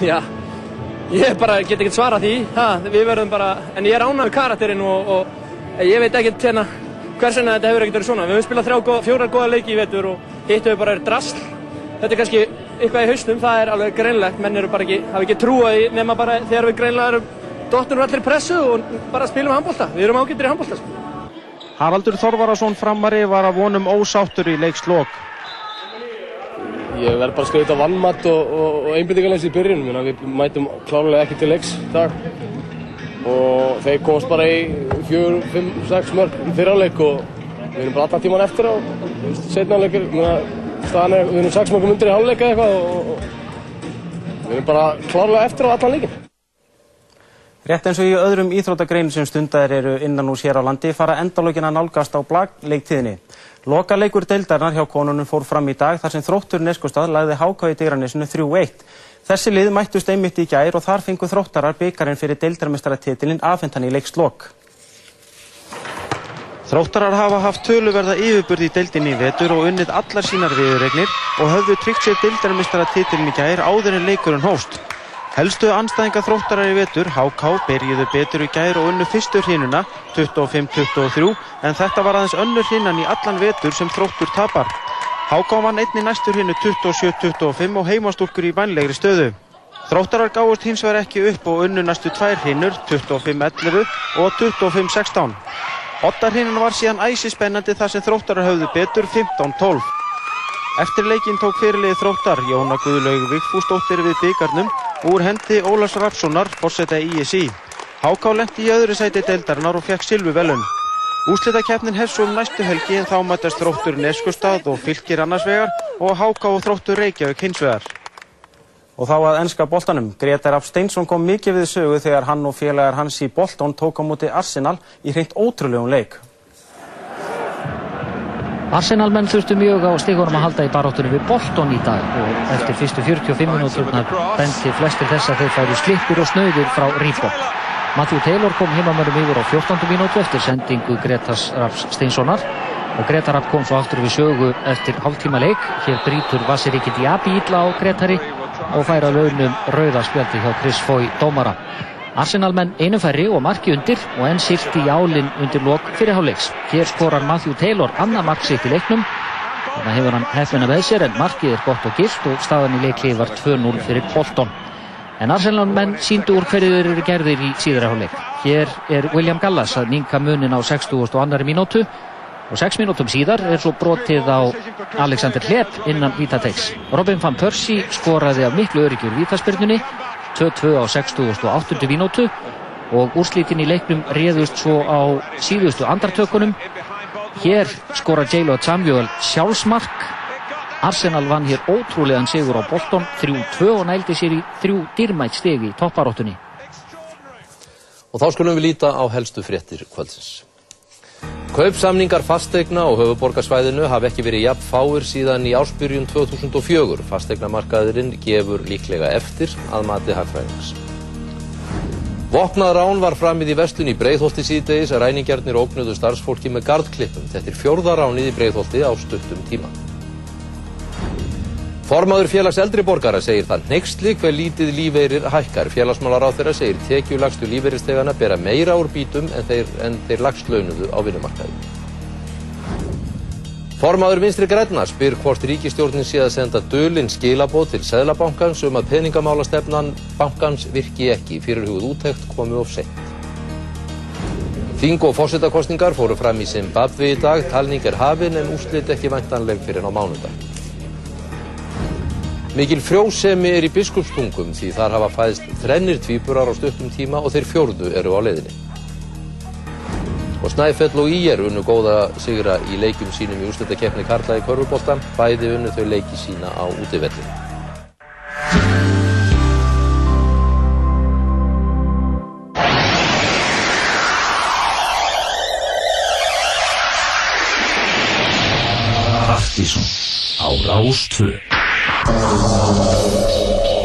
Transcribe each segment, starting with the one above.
já, ég bara get ekki svara því, ha, við verðum bara, en ég er ánægð með karakterinn og, og ég veit ekkert hérna hvers vegna þetta hefur ekkert verið svona. Við höfum spilað þrjá, fjórar goða leiki í vetur og hittum við bara er drasl. Þetta er kannski eitthvað í hausnum, það er alveg greinlegt, menn eru bara ekki, hafa ekki trúið í nema bara þegar við greinlega erum dottunum allir pressu og bara spilum handbólta. Við erum ágættir í handbólta. Sko. Haraldur Þorvarason framari var að vonum ósáttur í leikslokk. Ég verð bara að þetta vannmatt og, og, og einbindingarlegs í byrjunum. Við mætum klárlega ekki til leiks í dag. Og þeir komast bara í fjögur, fimm, sex mörg í fyrirleik og við erum bara alltaf tíman eftir á setnafleikir. Staðan er, við erum sex mörgum undir í háluleika eitthvað og, og við erum bara klárlega eftir á allan leikin. Rétt eins og í öðrum íþróttagreinu sem stundar eru innan úr sér á landi fara endalögin að nálgast á blagleiktíðinni. Loka leikur deildarnar hjá konunum fór fram í dag þar sem þróttur Neskostad lagði háká í Digranesinu 3-1. Þessi lið mættust einmitt í gær og þar fengu þróttarar byggarinn fyrir deildarmestaratitilinn afhentan í leikslokk. Þróttarar hafa haft töluverða yfirburði í deildinni í vetur og unnið allar sínar viðregnir og höfðu tryggt sér deildarmestaratitilinn í gær áður en leikurinn hóst. Helstu anstæðinga þróttarar í vetur, HK, byrjuðu betur í gær og unnu fyrstu hrinuna 25-23 en þetta var aðeins önnur hrinan í allan vetur sem þróttur tapar. HK vann einni næstur hrinu 27-25 og heimastúrkur í vænlegri stöðu. Þróttarar gáðust hins vegar ekki upp og unnu næstu tvær hrinur 25-11 og 25-16. Otta hrinan var síðan æsi spennandi þar sem þróttarar höfðu betur 15-12. Eftir leikinn tók fyrirlið þróttar Jóna Guðlaug Vigfúsdóttir við byggarnum úr hendi Ólars Rapssonar, fórseta ISI. Háká lendi í öðru sæti deildarinnar og fekk silvu velun. Úslitakeppnin hefst um næstu helgi en þá mætast þróttur Neskustad og fylgir annars vegar og Háká og þróttur Reykjavík hins vegar. Og þá að ennska boltanum. Gretar Rapp Steinsson kom mikið við sögu þegar hann og félagar hans í boltón tók á móti Arsenal í hreint ótrúlegum leik. Arsenal-menn þurftu mjög á stígunum að halda í baróttunum við Bolton í dag og eftir fyrstu 45 minúturnar benti flestir þess að þeir færu slipur og snauðir frá Reebok. Matthew Taylor kom heimamönnum yfir á 14. minútu eftir sendingu Gretas Raps Steinssonar og Greta Rapp kom svo aftur við sögu eftir hálftíma leik. Hér brítur Vasiríki Diaby ítla á Gretari og færa launum rauðaspjaldi hjá Chris Foy dómara. Arsenal-menn einu færri og marki undir og enn sýrti í álinn undir lok fyrirháleiks. Hér skorar Matthew Taylor annað mark sitt í leiknum. Þannig hefur hann hefðina með sér en markið er gott og gilt og staðan í leikli var 2-0 fyrir Bolton. En Arsenal-menn síndu úr hverju þeir eru gerðir í síðarháleik. Hér er William Gallas að minka munin á 60. og annari mínútu og 6 mínútum síðar er svo brotið á Alexander Hlepp innan Vítateiks. Robin van Persie skoraði af miklu öryggjur Vítaspyrnunni 2-2 á 68. mínútu og úrslitin í leiknum réðust svo á síðustu andartökunum. Hér skora J.Lo Samuel sjálfsmark. Arsenal vann hér ótrúlegan sigur á Bolton 3-2 og nældi sér í þrjú dýrmætt stegi í topparóttunni. Og þá skulum við líta á helstu fréttir kvöldsins. Kaupsamningar fastegna á höfuborgarsvæðinu hafi ekki verið jafn fáir síðan í ársbyrjun 2004. Fastegnamarkaðurinn gefur líklega eftir að mati hagfræðings. Vopnað rán var framið í vestlun í Breiðholti síðdegis að ræningjarnir óknuðu starfsfólki með gardklippum. Þetta er fjórða ránið í Breiðholti á stuttum tíma. Formaður félags eldri borgara segir það nextli hver lítið lífeyrir hækkar. Félagsmálaráð þeirra segir tekjulagstu lífeyristegana bera meira úr bítum en þeir, en þeir lagslaunuðu á vinnumarkaði. Formaður vinstri græna spyr hvort ríkistjórnin sé að senda dölinn skilabóð til Sæðlabankans um að peningamálastefnan bankans virki ekki fyrir hugð úttekt komi of sent. Þing og fórsetakostningar fóru fram í Zimbabwe í dag, talning er hafin en úrslit ekki væntanleg fyrir á mánudag. Mikil frjósemi er í biskupstungum því þar hafa fæðst þrennir tvíburar á stuttum tíma og þeir fjórðu eru á leiðinni. Og Snæfell og Íjar unnu góða sigra í leikjum sínum í úrslutakeppni Karla í Körfubólta, bæði unnu þau leiki sína á útivellinu. Partíson á「新鮮なキッチン!」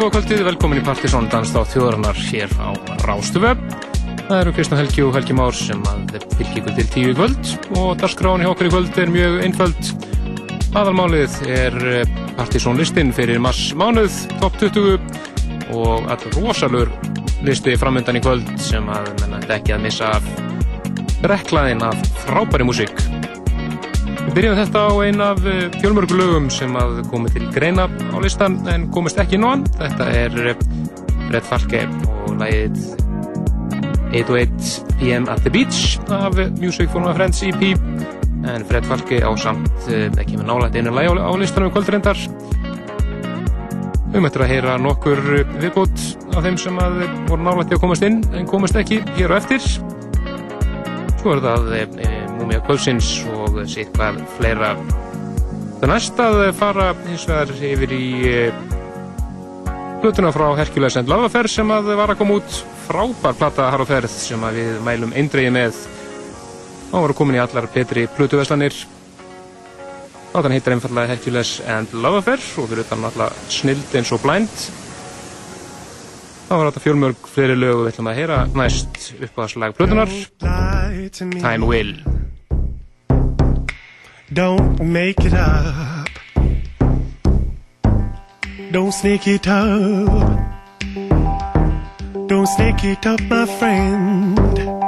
Rástvö góða kvöldið, velkomin í Partisón Danstátt þjóðarinnar hér á Rástuvöf. Það eru Kristján Helgi og Helgi Már sem að fylgja ykkur til tíu í kvöld og darskráin hjá okkur í kvöld er mjög einföld. Aðalmálið er eh, Partisón listin fyrir mars mánuð, top 20 og allur rosalur listi framöndan í kvöld sem að menna ekki að missa reklaðin af frábæri músík. Við byrjum þetta á ein af eh, fjölmörgu lögum sem að komið til greina á listan en komist ekki á hann. Þetta er eh, Red Falke og lægið 808 PM at the Beach af Music for my Friends EP en Fred Falke á samt eh, ekki með nálægt einu læg á listanum kvöldrindar. Við möttum að heyra nokkur viðbútt af þeim sem að voru nálægt í að komast inn en komist ekki hér og eftir. Svo er það Múmia Kvölsins og sitt hvað fleira. Það næst að fara hins vegar yfir í blötuna frá Hercules and Lavafer sem að var að koma út frábær platta har á ferð sem að við mælum eindreið með. Það var að koma í allar betri blötuverslanir. Platan heitir einfallega Hercules and Lavafer og fyrir utan allar snild eins og blind. Það var þetta fjölmörg fleiri lög og við ætlum að heyra næst upp á slag plötunar Time Will Don't make it up. Don't sneak it up. Don't sneak it up my friend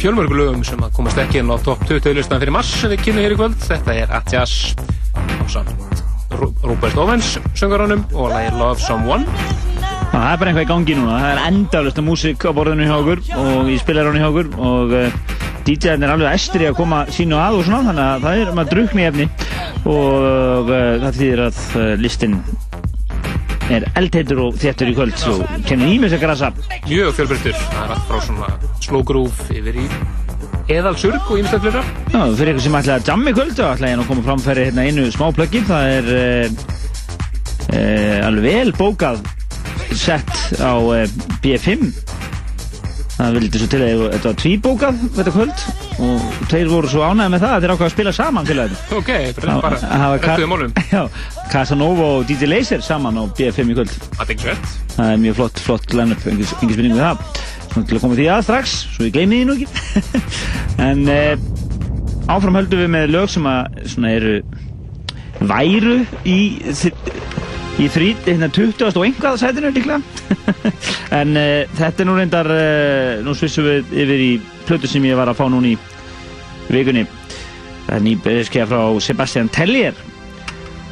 fjölmörgulögum sem að komast ekki inn á top 20 listan fyrir mars sem við kynum hér í kvöld. Þetta er Atjas ásamt Rú- Rúbert Owens söngarannum og lagi Love Someone. Það er bara eitthvað í gangi núna, það er endalust af músík á borðinu hjá okkur og í spilaránu hjá okkur og uh, DJ-in er alveg æstri að koma sínu að og svona þannig að það er maður drukni efni og uh, það þýðir að uh, listin er eldheitur og þéttur í kvöld og kemur ímest að grasa. Mjög fjölbreyttur. Það er allt frá svona slow groove yfir í eðalsurg og ímestlega flera. Já, fyrir ykkur sem ætlaði að jamma í kvöld þá ætlaði ég nú að koma framfæri hérna einu smá plugin það er uh, uh, alveg vel bókað sett á uh, B5 það vildi svo til að þetta var tvíbókað þetta kvöld og þeir voru svo ánægði með það að þeir ákvaða að spila saman. Ok, bara, bara Það var Ka- rættuðu málum. Já, Casanova og DJ Laser saman á B5 í kvöld Það er mjög flott, flott line-up, engin, spurning við það til að koma því að strax, svo ég gleymi því nú ekki. En eh, áfram höldum við með lög sem að svona eru væru í í þrít, hérna 20. og einhvað sætinu líklega. En uh, þetta er nú reyndar uh, nú svissum við yfir í plötu sem ég var að fá núna í vikunni. Það er nýbeskja frá Sebastian Tellier.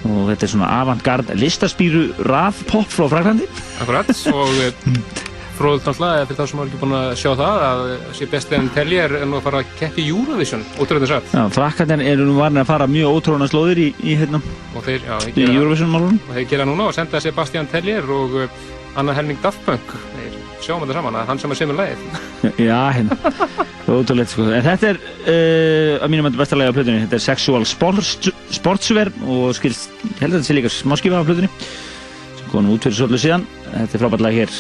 Og þetta er svona avantgard listaspýru raf pop frá Fraklandi Akkurat, og eh, fróðult náttúrulega fyrir þá sem var ekki búin að sjá það að Sebastian Tellier er nú að fara að keppi í Eurovision, ótrúlega satt Já, Fraklandi eru nú varin að fara mjög ótróna slóðir í, í, hérna, í gera, Eurovision málunum og þeir gera núna og senda Sebastian Tellier og uh, Anna Helming Daft Punk þeir sjáum þetta saman, að hann sem er semur lagið. Já, hérna, ótrúlegt sko. En þetta er, uh, að mínum að besta lega á plötunni. Þetta er Sexual Sports, Sportswear og skilst, ég held að þetta sé líka smáskifa á plötunni sem kom nú út fyrir svolítið síðan. Þetta er frábært lag hér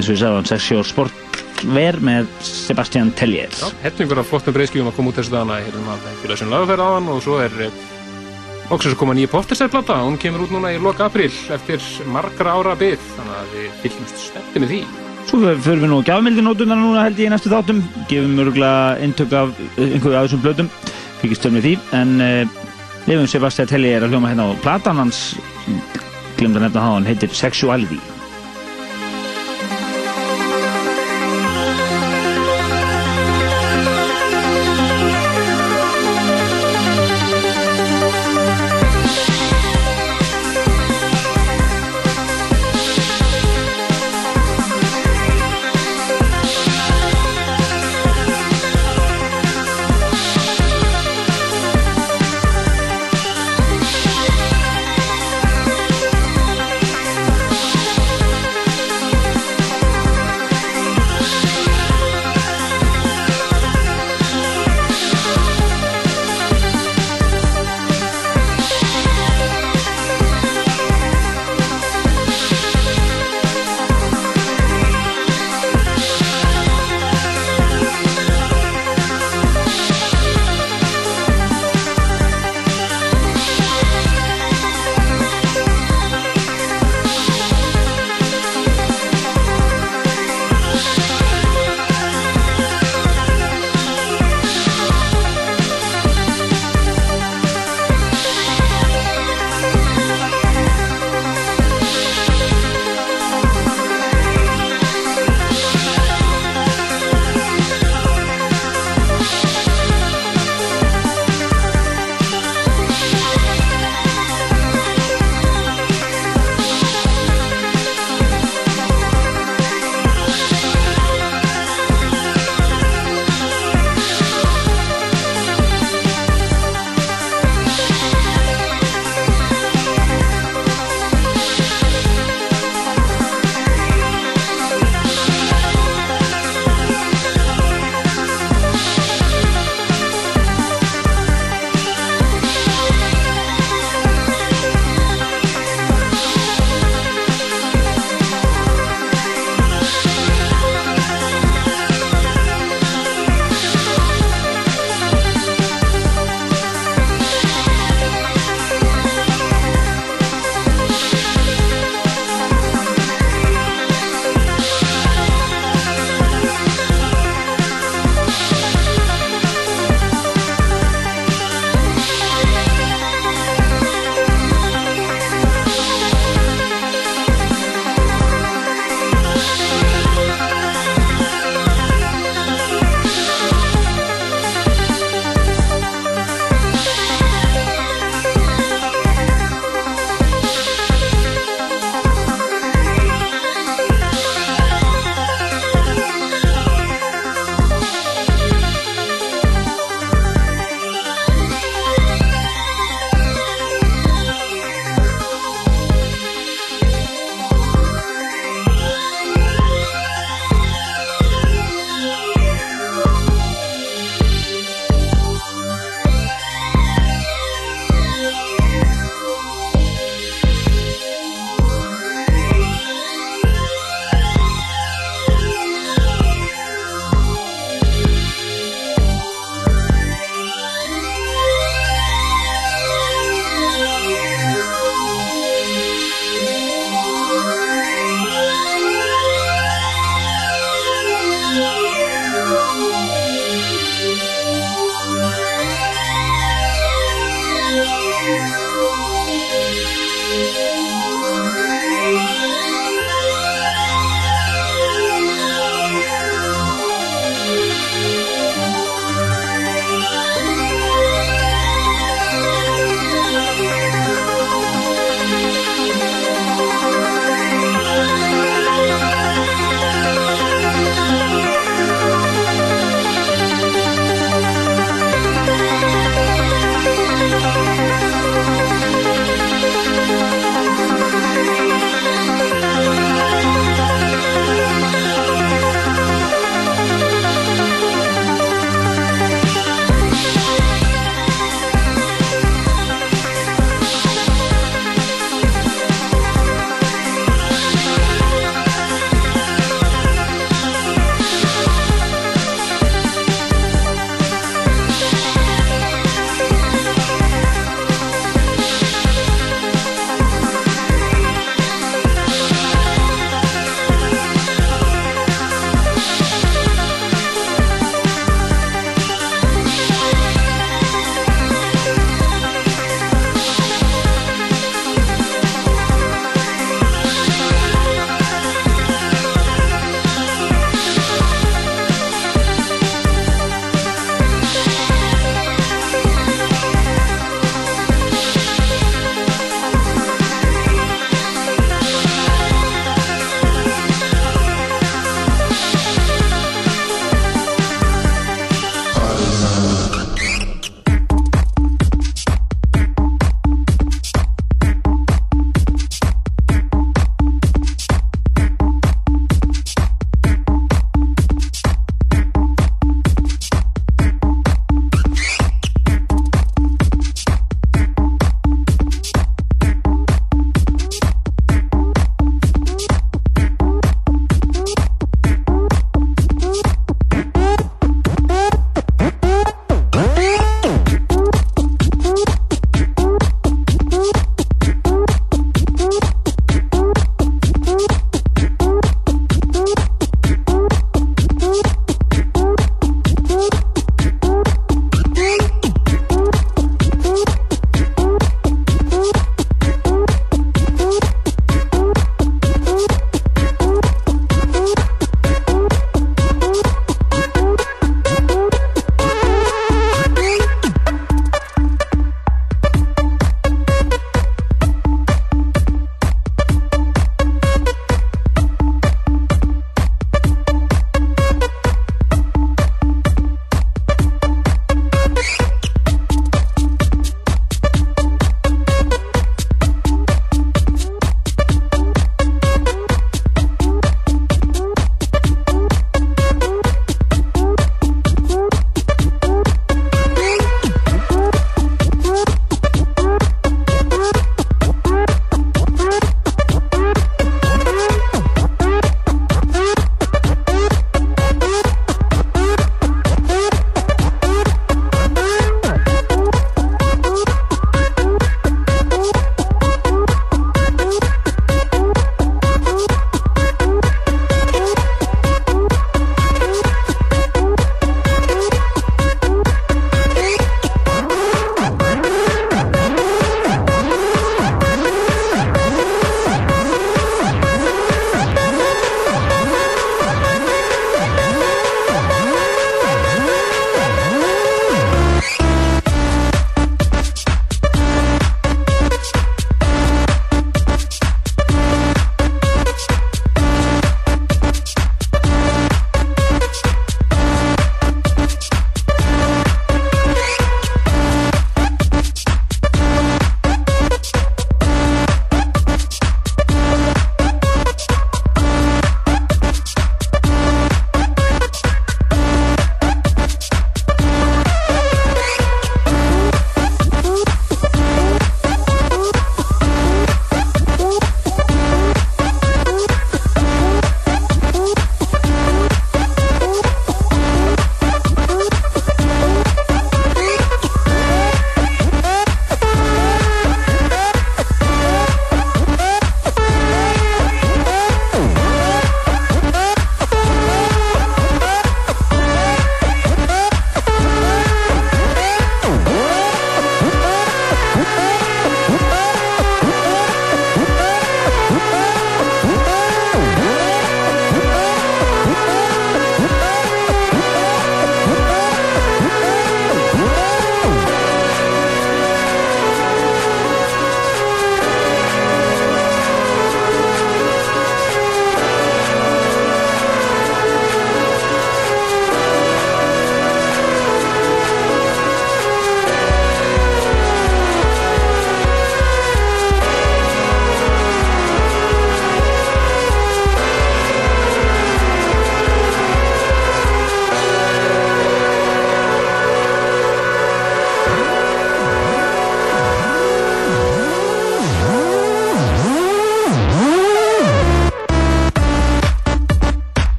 eins og ég sagði um Sexual Sportswear með Sebastian Tellier. Já, hellingur af flottum breyðskjum að koma út þessu dagana hérna fyrir þessum lagafæri áðan og svo er Lóksins að koma nýja Portishead-plata, hún kemur út núna í loka april eftir margra ára byggð, þannig að við fylgjumst spennti með því. Svo förum við nú gjafmildinótunar núna held ég í næstu þáttum. Gefum örgulega eintök af eh, einhverju af þessum blöðum fylgjast töl með því en uh, Lefum Sebastian Telli er að hljóma hérna á platan hans. Glemd að nefna hann heitir Sexuality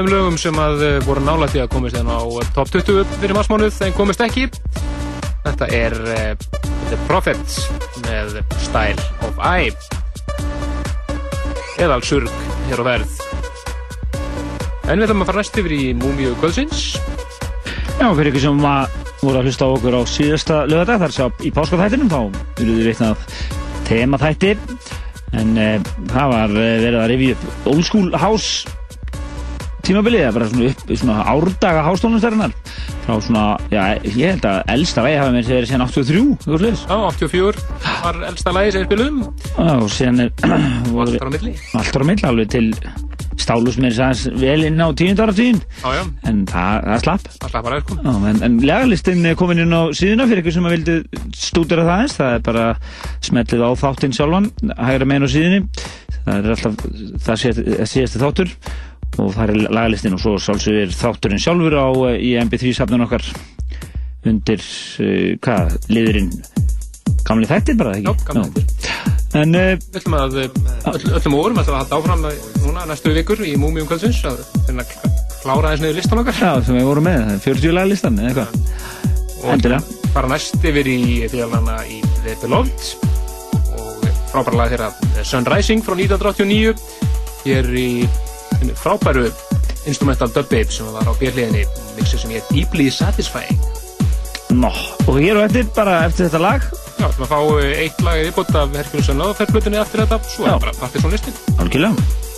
þeim lögum sem að eh, voru nálægt í að komast inn á eh, top 20 fyrir marsmánuð en komist ekki. Þetta er uh, The Prophets með Style of Eye. Eðal surg hér á verð en við ætlum að fara næst yfir í Múmiu Kvöldsins. Já, fyrir ykkur sem voru að hlusta á okkur á síðasta lögadag, þar sá í páskaþættinum, þá eruðu af temaþætti, en e, það var e, verið að rifja upp Old School House tímabilið, það bara svona upp svona árdaga hástónumstærinar frá svona, já, ég held að elsta vegi hafa með verið síðan 83, eitthvað sliðis. Já, 84 var elsta lagi sem við spilum. Já, og síðan er Alltaf á milli. allt á milli, alveg til stálus mér sæðans vel inn á tíundar af tíund, Já, já, en það, það slapp. það slappar aðeins kom Já, en, en legalistinn er komin inn á síðuna fyrir ykkur sem að vildi stúdera það eins það er bara smetlið á þáttinn sjálfan hægra megin á síðunni. Það er alltaf það síðasti, síðasti þáttur og það er legalistinn og svo sálsögur þátturinn sjálfur á eh, í MP3 safnun okkar undir uh, hvað, liðurinn gamli þættir bara, ekki? Já, gamli þættir. En uh, Við ætlum að eh, öll, öllum órum ætlum að halda áfram núna næstu vikur í Múmium Kvöldsins að klára aðeins niður listan okkar. Já, sem við vorum með, það er 40 lagalistan eða eitthvað. Endilega. fara næst yfir í félagana í The Beloved og frábæra lag þeirra The Sun Rising frá 1989 hér í frábæru instrumental dub babe sem var á björliðinni mixi sem ég er Deeply Satisfying. Nó, og hér og eftir, bara eftir þetta lag. Já, ætlum að fá eh, eitt lag í viðbót af Love ferflutinni eftir þetta svo Já. er bara Partisan listin algjörlega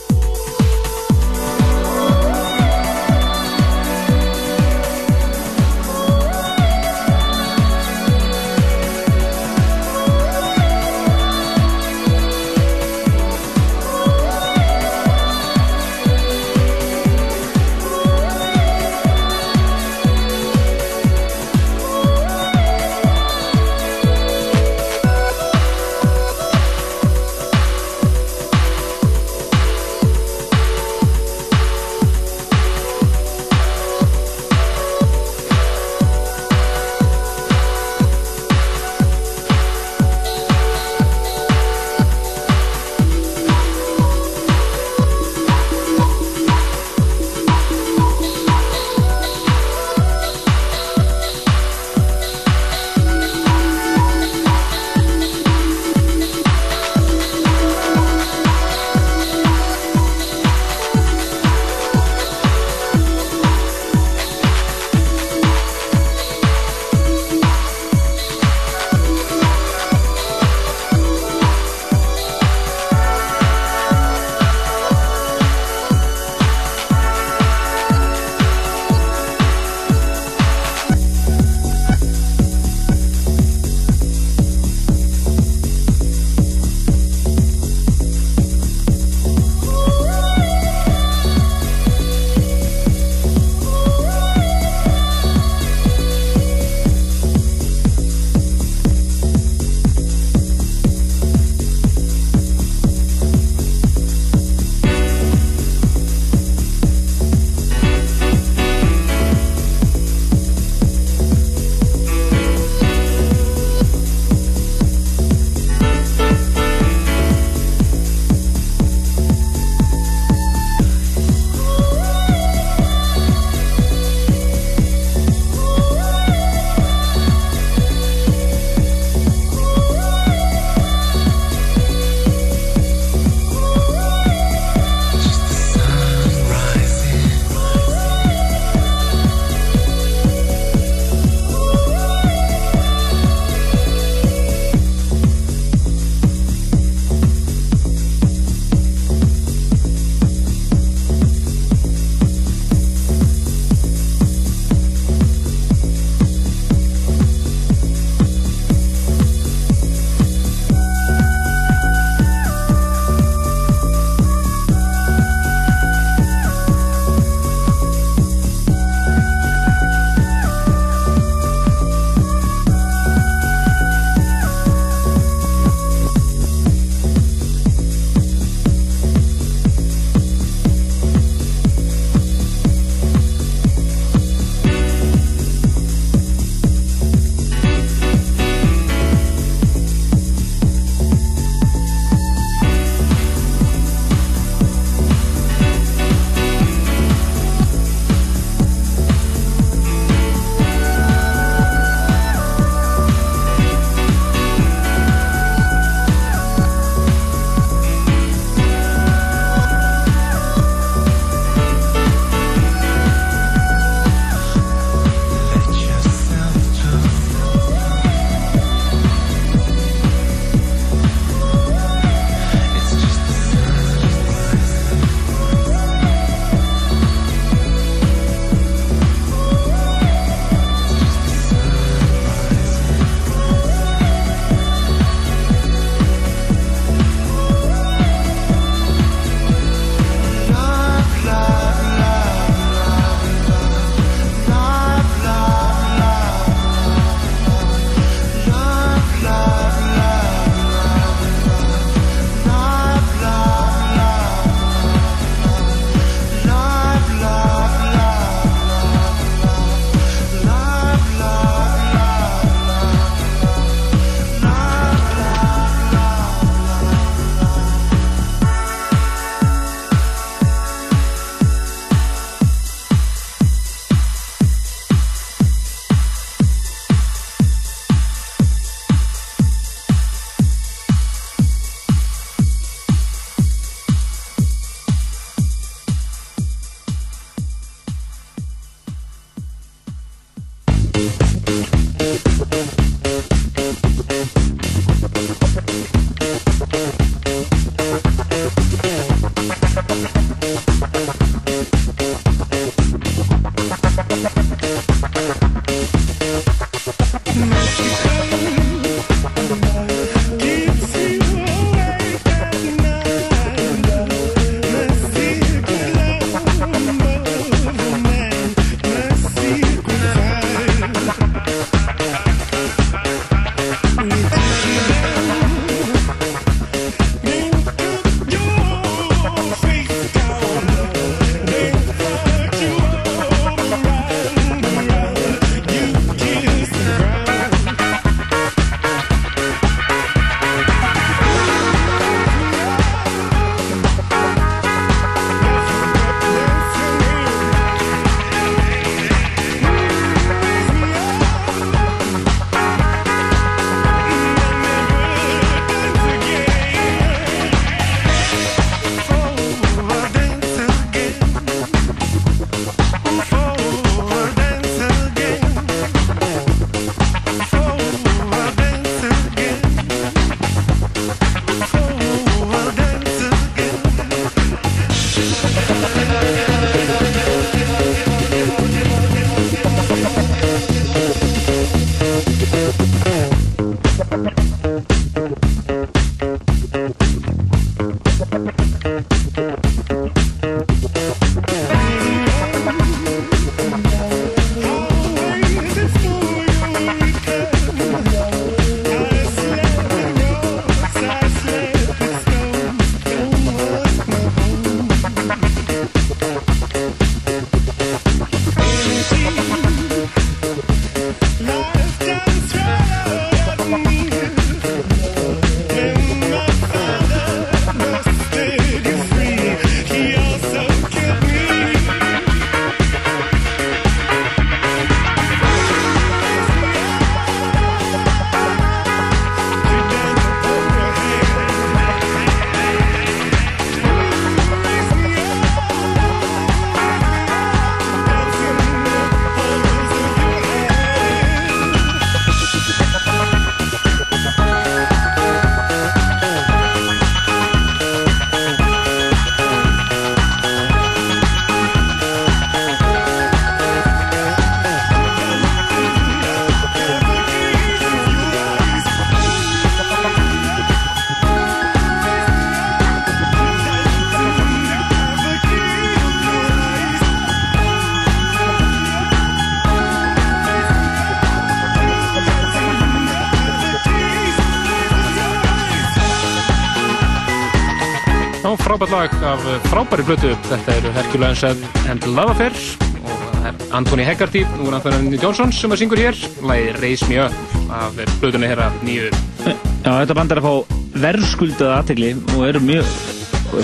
frábært lag af frábæri blötu. Þetta eru Hercules and Love Affair og það er Anthony Hegarty, nú er Anthony Johnson sem að syngur hér. Lagið Raise Me Up af blötunni hér af nýju. Já, þetta band er að fá verðskuldaða aðtegli og eru mjög,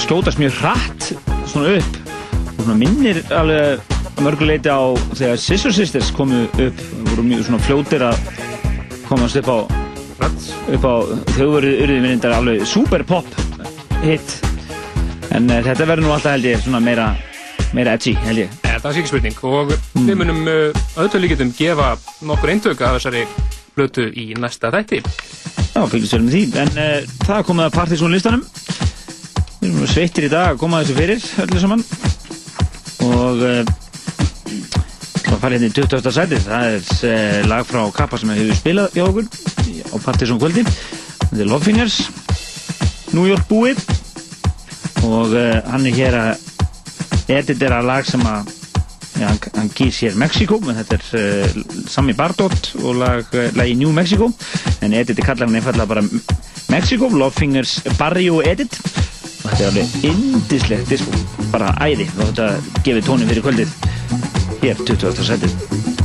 skjótast mjög hratt svona upp og svona minnir alveg að mörguleiti á þegar Scissor Sisters komu upp voru mjög svona fljótir að komast upp á upp á þjóðverðu urðinvinnindar alveg super pop hit en uh, þetta verður nú alltaf held ég svona meira meira edgy held ég. Eh, Það sé ekki spurning. Og við munum uh, öllum líkitum gefa nokkur eintök af þessari blötu í næsta þætti. Já, fylgjast verðum því. En uh, það er komið að partysón listanum. Við erum sveittir í dag að koma þessu fyrir öllu saman. Og uh, það farið hérna í 20. sæti það er lag frá Kappa sem hefur spilað hjá okkur á partysón kvöldi. Þetta er Love Fingers. New York búið og uh, hann er hér að editera lag sem að já, hann, hann gís hér Mexiko þetta er uh, Sammy Bardot og lag, uh, lagi New Mexico. En editi kallar hann einfallega bara Mexico, Love Fingers Barrio Edit. Og þetta er alveg indislegt disco, bara æði og þetta gefið tónin fyrir kvöldið. Hér 20. setið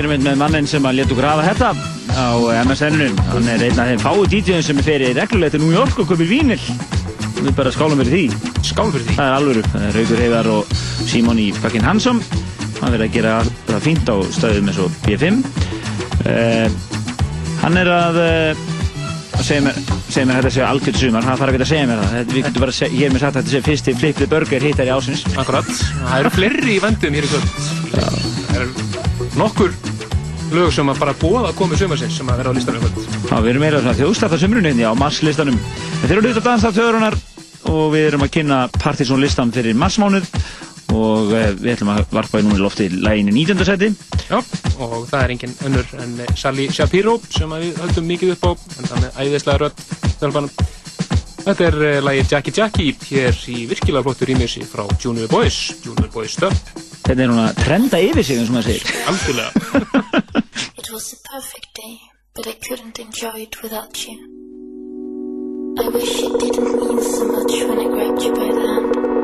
Og ég er mynd með mannin sem að letu grafa þetta á MSN-unum. Hann er einn af þeim fáu DJ-um sem er fyrir reglulegt til New York og komir vínil. Við bara skálum fyrir því. Skálum fyrir því. Það er er Raugur Heiðar og Simon í fucking Hansson. Hann verður að gera það fínt á stöðum eins og B5. Uh, hann er að, uh, að segja mér, segja mér að þetta sé algjörð sumar. Hann þarf ekki að segja mér það. Við getum bara að hér með sagt að þetta sé fyrsti Flip the Burger hittar í ásins. Akkurat. Það eru fleiri í vendum hér í kvöld. Það eru nokkur lög sem að bara búa að koma í sumarsins sem að vera á listanum. Já, við erum meira svona þjóðstætta sumrunni hérna á marslistanum. Þetta eru hluta danstátt þjóðurinnar og við erum að kynna Partiðsson listan fyrir marsmánuð og eh, við ætlum að varpa í núni lofti lægin í 19. seti. Já, og það er engin önnur en eh, Sally Shapiro sem við höldum mikið upp á, en það með æðislega rödd þjálfanum. Þetta er uh, lagið Jackie Jackie hér í virkilega flottu rýmjösi frá Junior Boys, Junior Boys Dub. Þetta er núna trenda yfir sig eins og maður segir. Algjörlega. It was a perfect day, but I couldn't enjoy it without you. I wish it didn't mean so much when I grabbed you by the hand.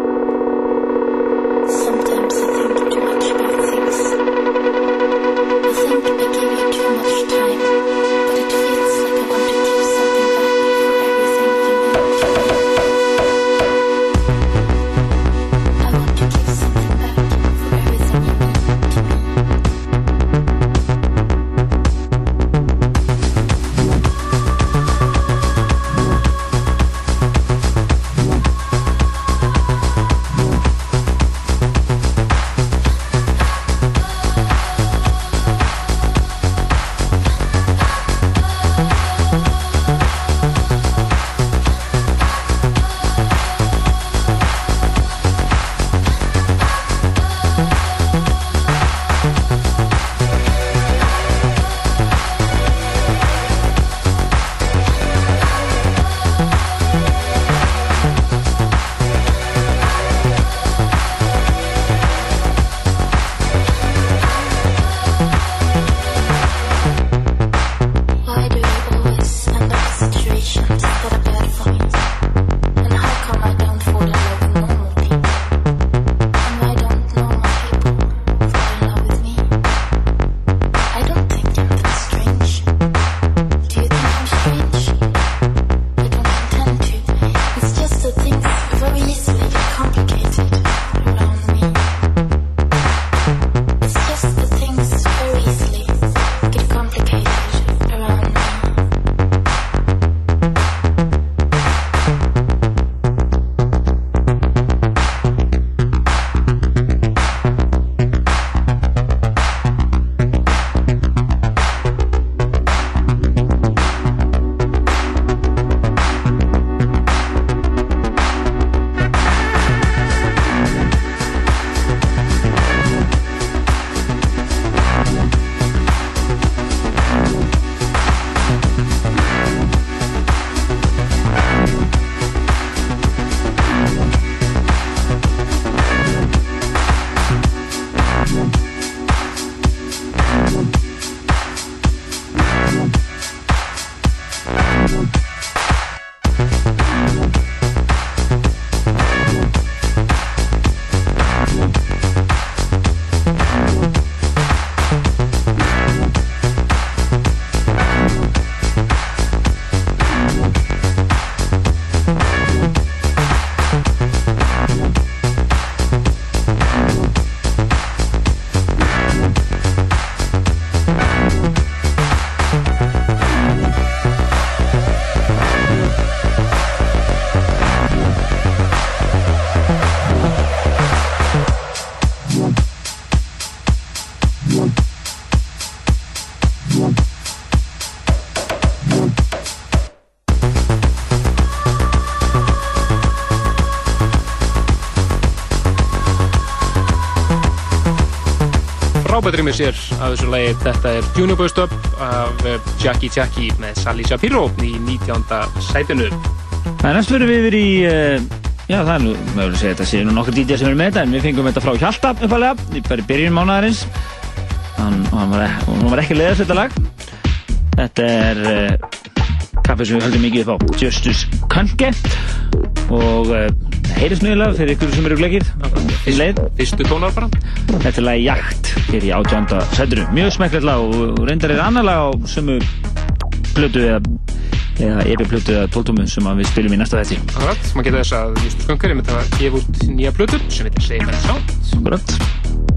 Frábært rýmið sér af þessu lagi. Þetta er Junior Boy Stub af eh, Jackie Jackie með Sally Shapiro í 19. sætinu. Það er næst fyrir við yfir í, uh, já það er nú, maður vil segja þetta séu nú nokkur DJ sem eru með þetta en við fengum þetta frá Hjalta uppalega, í bara mánaðarins. Hann, og hann, var, hann var ekki leiðast þetta lag. Þetta er uh, kaffi sem við höldum mikið upp á Justice Kanke og heyrðis nýðilega fyrir ykkur sem eru leið. Fyrstu tónar bara. Þetta er lagi Jakt hér í átjönda sætinu. Mjög smekklegt lag og reyndar er annar lag á sömu plötu eða, eða epi plötu eða tóltómu sem við spilum í næsta þessi. Akkurat, maður geta þess að Justus Sköngar er með það að gefa út nýja plötu sem heitir Save and Sound. Akkurat.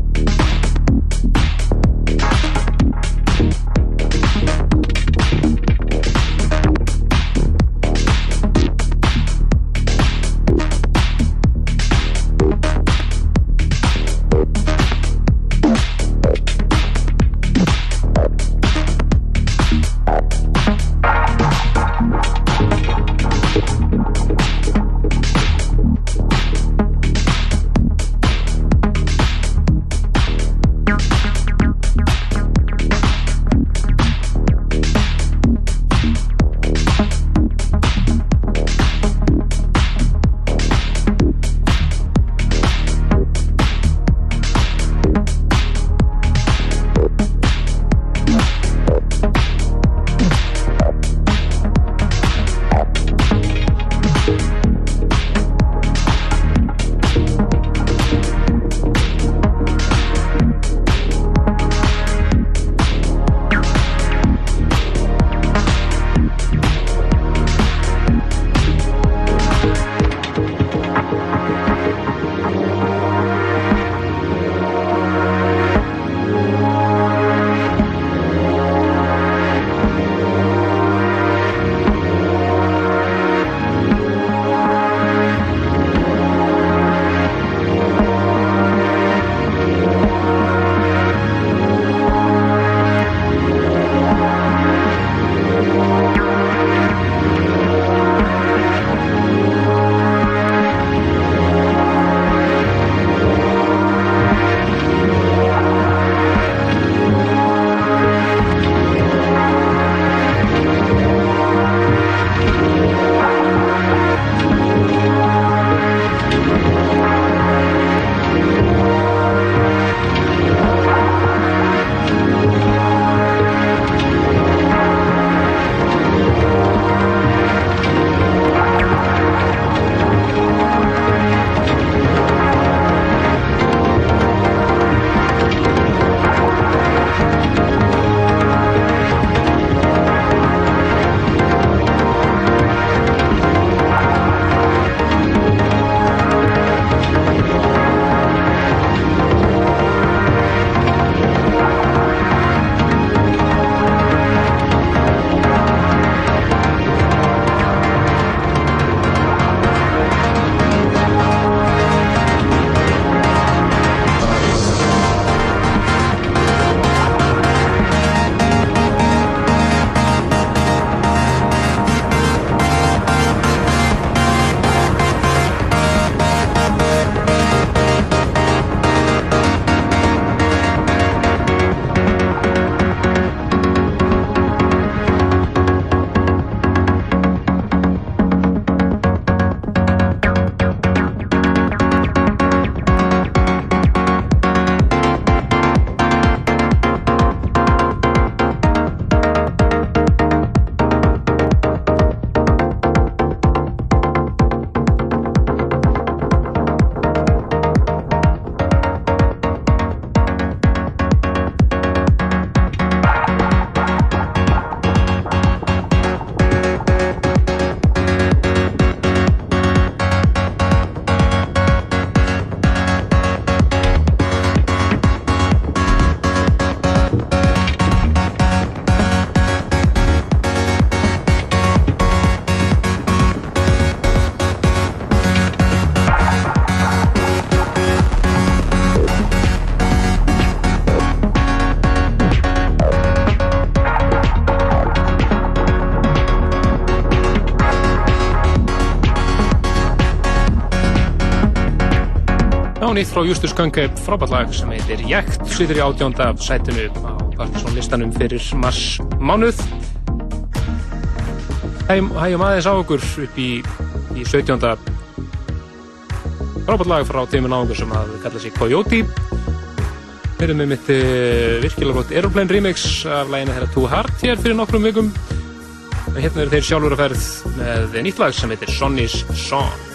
Nýtt frá Justus Gönge, frábært lag sem heitir Jækt, sýtur í átjónda sætinu á Partiðsson listanum fyrir mars mánuð. Hægjum, aðeins á okkur upp í, í 17. frábært lag frá Tími Náðungur sem að kalla sig Coyote. Við erum með mitt uh, virkilega gott Aeroplane remix af læginu þeirra Too Hard hér fyrir nokkrum vikum. Hérna eru þeir sjálfur að ferð með nýtt lag sem heitir Sonny's Song.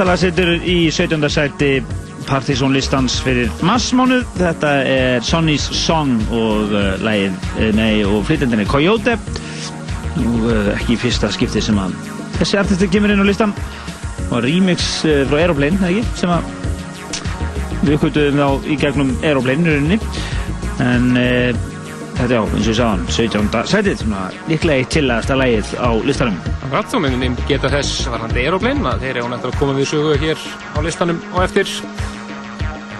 Þetta lag setur í 17. sæti Partizón listans fyrir massmánuð. Þetta er Sonny's Song og uh, lagið, uh, nei, og flytjandinn er Coyote. Nú, uh, ekki fyrsta skipti sem að þessi artisti kemur inn á listan. Og remix uh, frá Aeroplane, eða ekki, sem að við kvölduðum þá í gegnum Aeroplane í rauninni. En þetta já, eins og ég sagðan, 17. sætið, svona líklega eitt tillaðasta lagið á listanum. Akkurat, og minnum geta þess varðandi Aeroplane að þeir eru eftir að koma við sögu hér á listanum og eftir.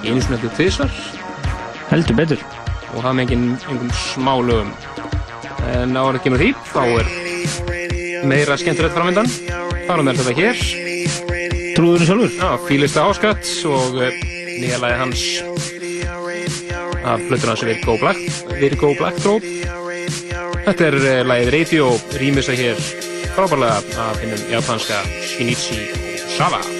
Einu svona eftir tvisar Heldur betur. og það með engin, engin smá lögum en á að kemur því þá er meira skemmtilegt framöndan þá er með þetta hér. Trúðurinn sjálfur? Já, Fílista Áskatt og eh, nýja lagi hans. Af plötur hans Virgo Black Virgo Black Throat Þetta er uh, lagið Radio rýmisa hér frábærlega af hinnum japanska Shinichi Sava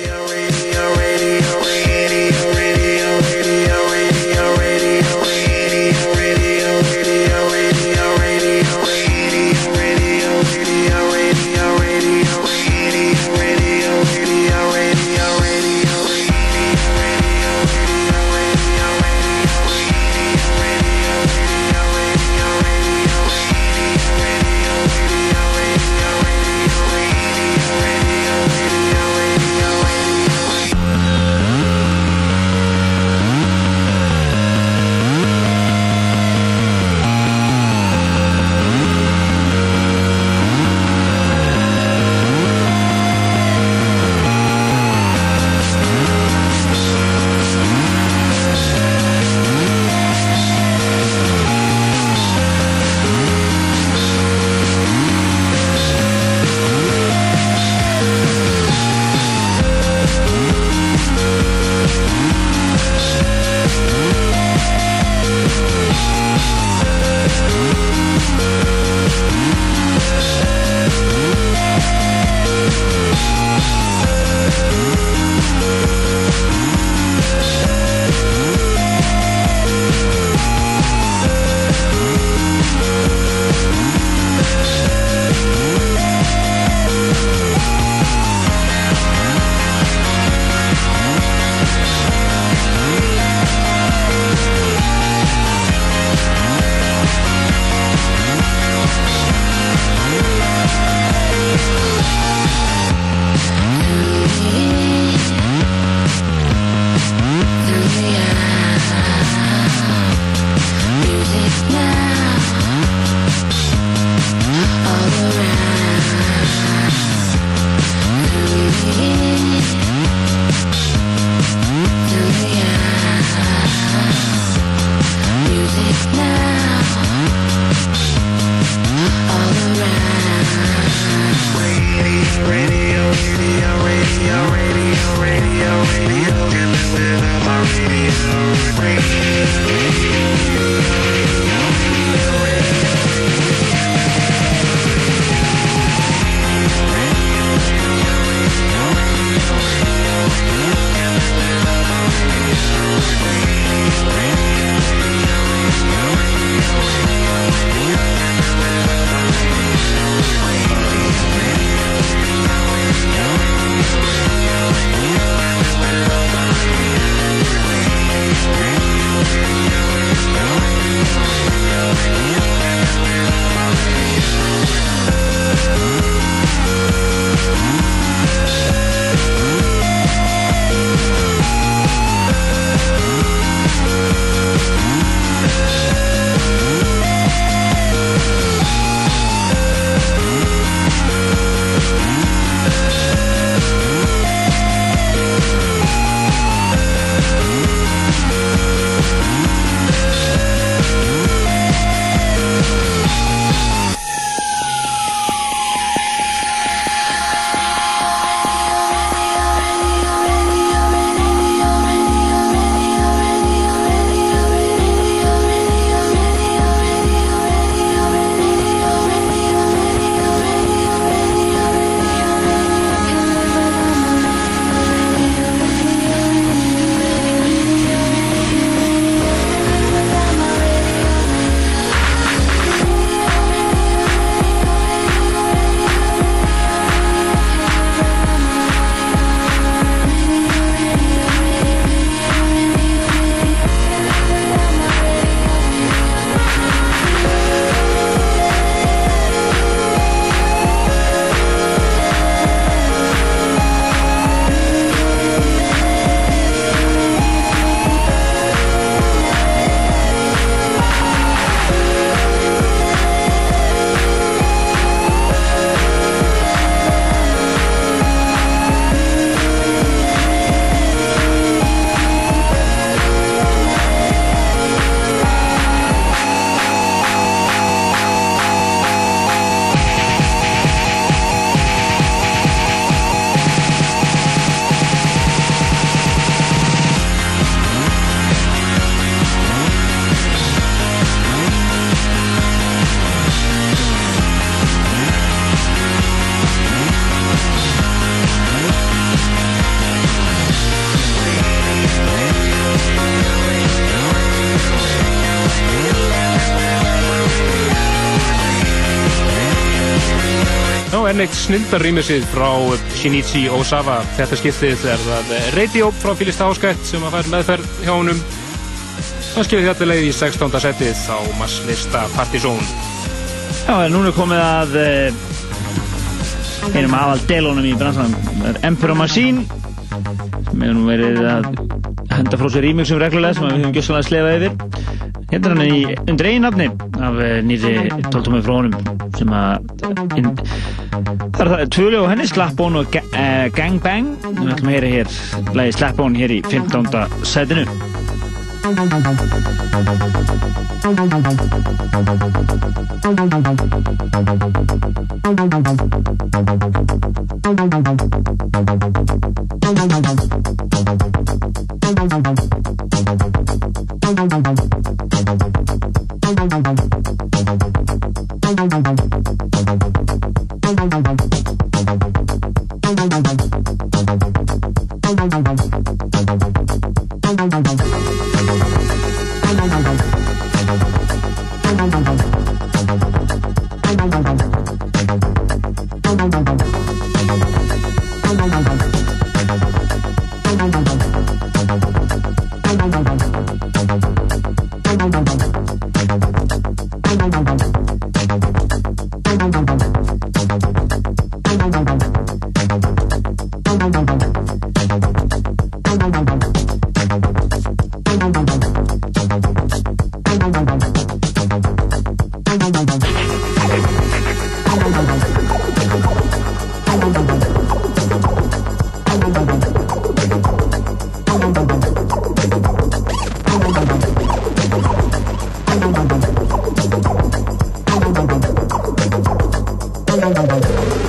enn eitt snildar rýmisið frá Shinichi Osawa. Þetta skiptið er það Radio frá Fílista Áskætt sem að fær meðferð hjá honum. Það skiptið þetta leið í 16. setið á masslista Partizón. Já, núna komið að eh, einum aðal delónum í bransanum. Er Emperor Machine sem hefur nú verið að henda frá sér remixum reglulega sem við höfum gjössalega slefað yfir. Hérna er hann í undir einu nafni af eh, nýri tóltumið frá honum sem að Það er tvölu og henni Slappbón og uh, eh, Gangbang Við ætlum að heyra hér Læði Slappbón hér í 15. setinu Slappbón 当当当当。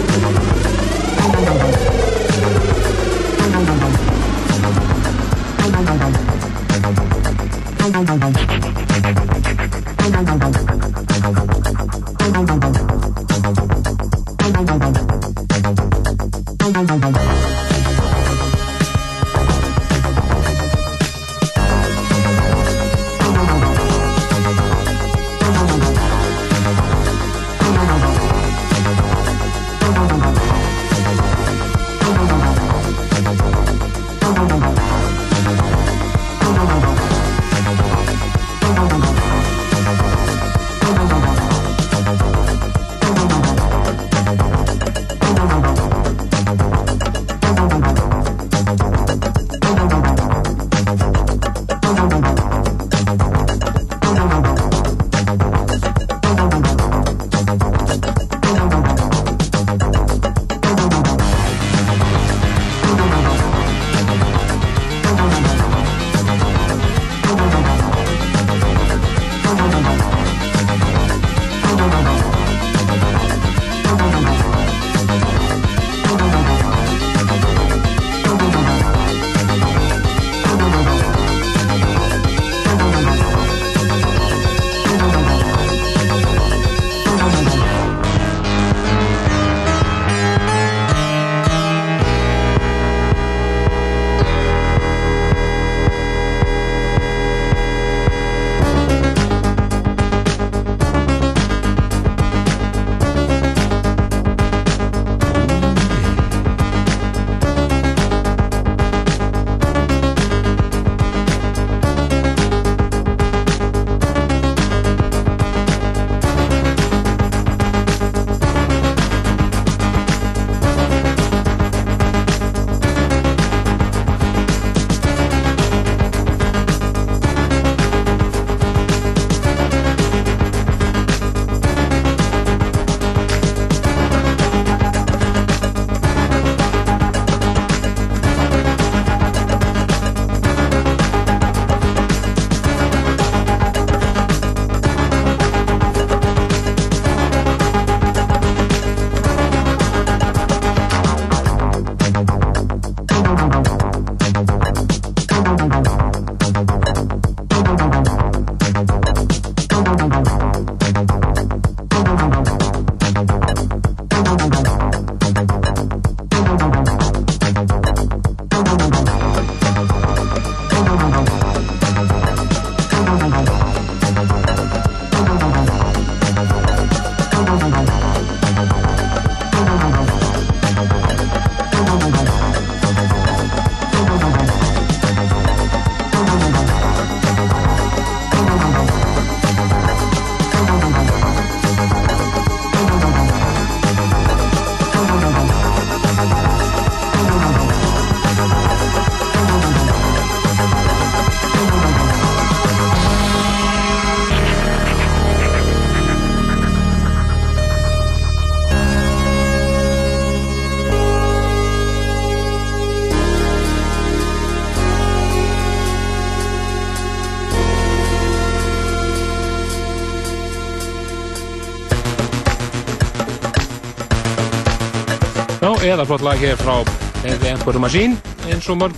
Eða flott lag hér frá The Emperor Machine eins og mörg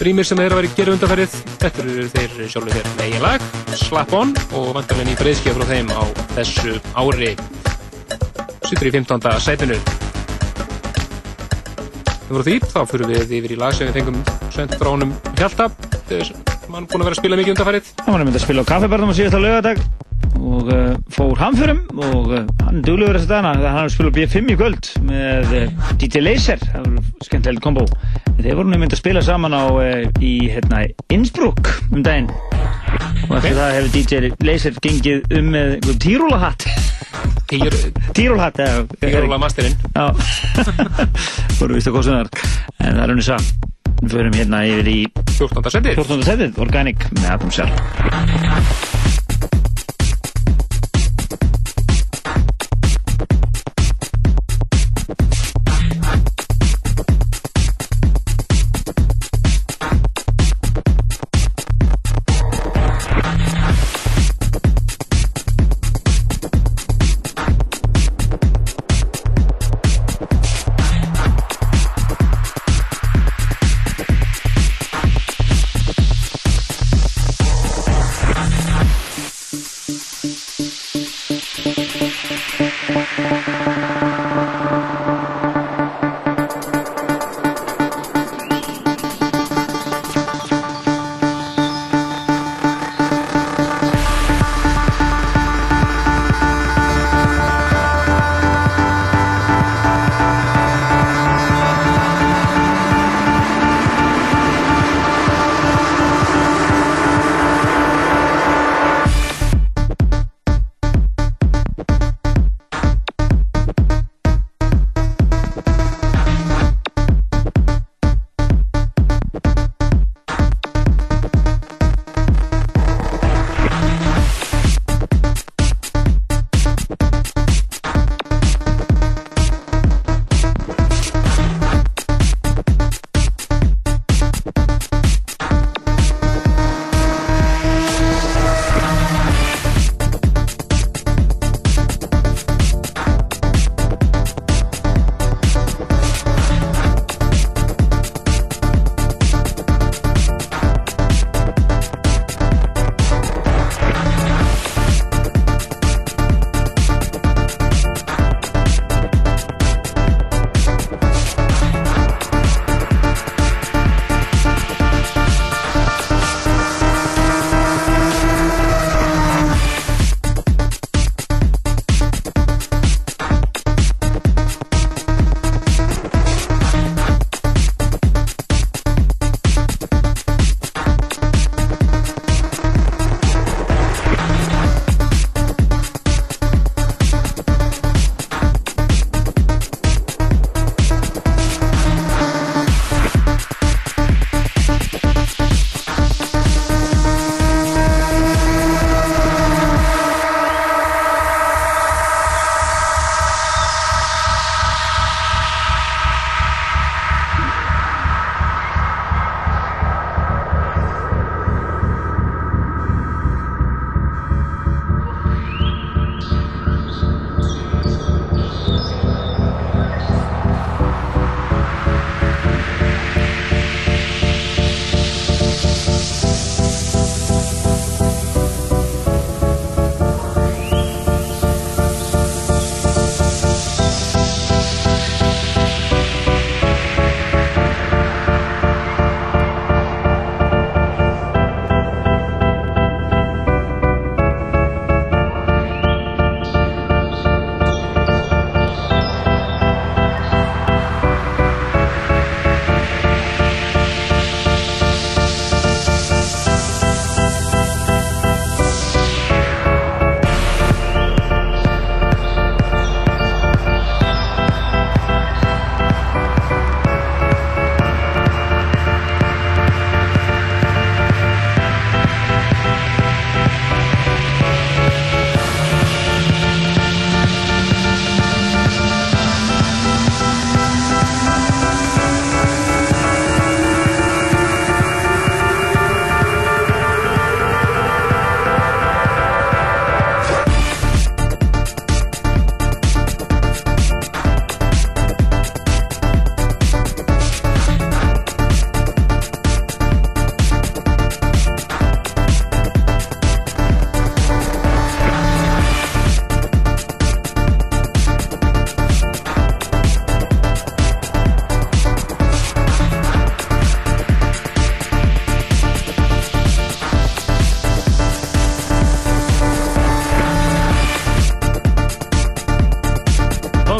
rýmir sem þeir hafa verið gerð undanferðið. Þetta eru þeir sjálfur þeir með eigin lag, Slap On og vantarlega ný breyðskjöf frá þeim á þessu ári. Sittur í 15. sætinu. Það voru því, þá fyrir við yfir í lag sem við fengum sendt frá honum Hjalta, mann búin að vera að spila mikið undanferðið. Hann var nefnd að spila á kaffibarnum á síðasta laugardag og uh, fór hamförum og uh, hann duglegur þess að dana þegar hann á B5 í kvöld með uh, DJ Laser, það var skemmtilegt kombo. Þeir voru nefnd að spila saman á uh, í hérna Innsbruck um daginn. Og eftir það hefur DJ Laser gengið um með einhver tírúlahatt Týr, tírúlahatt Tírúla masterinn Já, voru vist að kostunar en það er henni sá við förum hérna yfir í 14. setið 14. setið, Organic með Adam Shell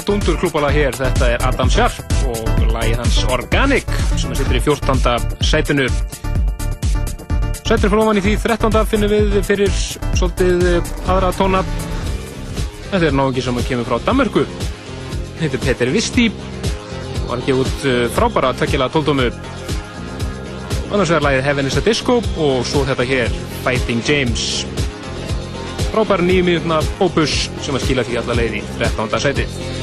stundur klúbala hér. Þetta er Adam Sharp og lagi hans Organic sem er sittur í 14. sætinu. Sætinu ofan í því 13. finnum við fyrir svolítið eh, aðra tóna. Þetta er náðungi sem kemur frá Danmörku. Heitir Peter Visti og hann gefið út eh, frábæra tökjala tóldómu. Annars vegar lagið Heaven is a Disco og svo þetta hér Fighting James. Frábæra nýjum mínutna opus sem að skila því alla leið í 13. sætið.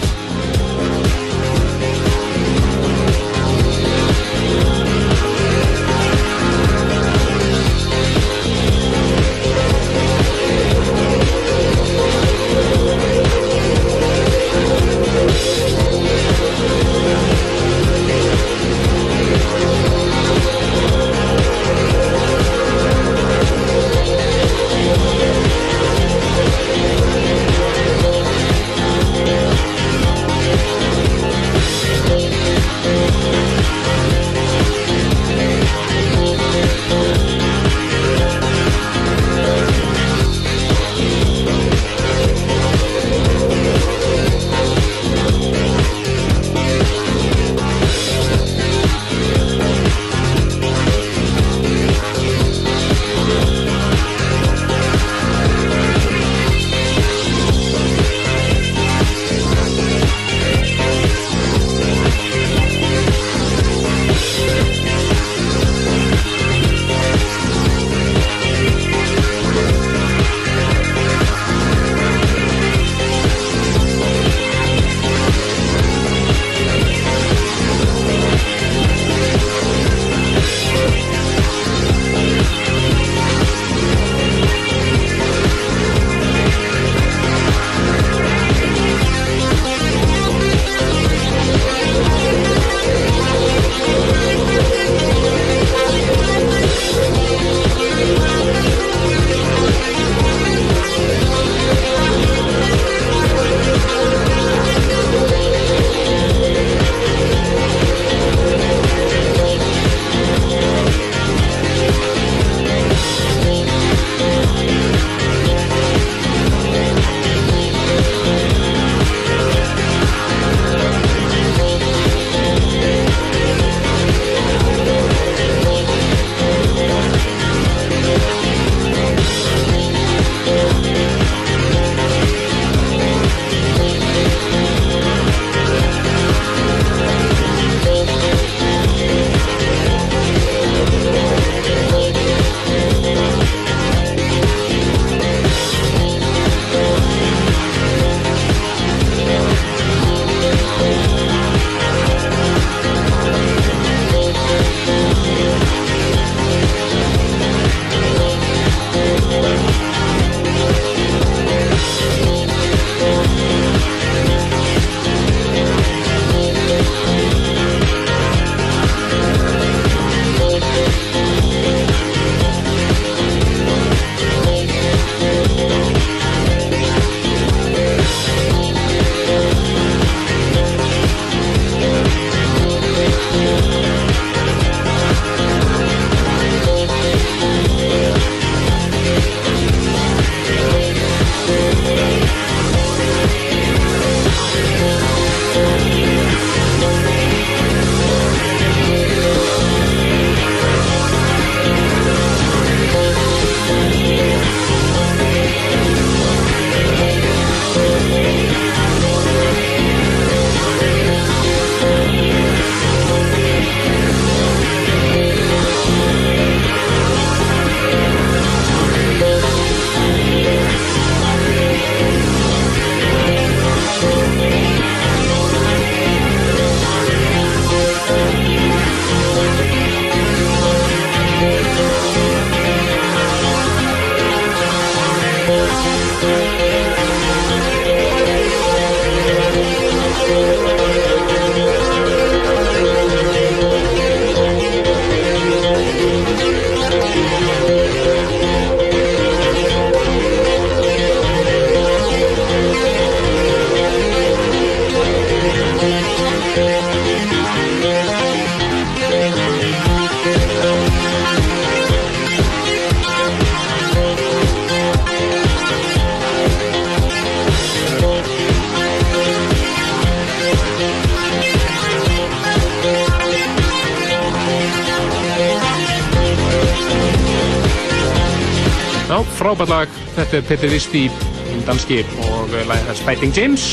Frábært lag. Þetta er Peter Visti, hinn danski og lagið hans Fighting James.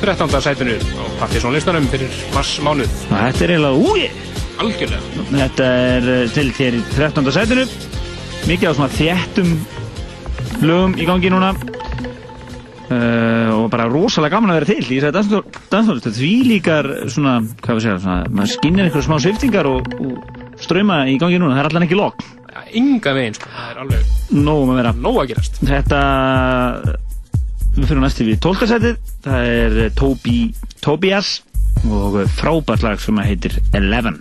13. sætinu á Partizón-listanum fyrir mars mánuð. Þetta er eiginlega úi. Algjörlega. Þetta er eh, til hér í 13. sætinu. Mikið á svona þéttum lögum í gangi núna. Uh, og bara rosalega gaman að vera til í þessari danstónlist. Því líkar svona, hvað við segja, svona, maður skinnir einhverju smá sviftingar og, og ströma í gangi núna. Það er allan ekki logg. Inga veginn, sko. Það er alveg Nóg um að vera. nóg að gerast. Þetta, við fyrir næstu við 12. sætið. Það er eh, Toby, Tobias og frábært lag sem heitir Eleven.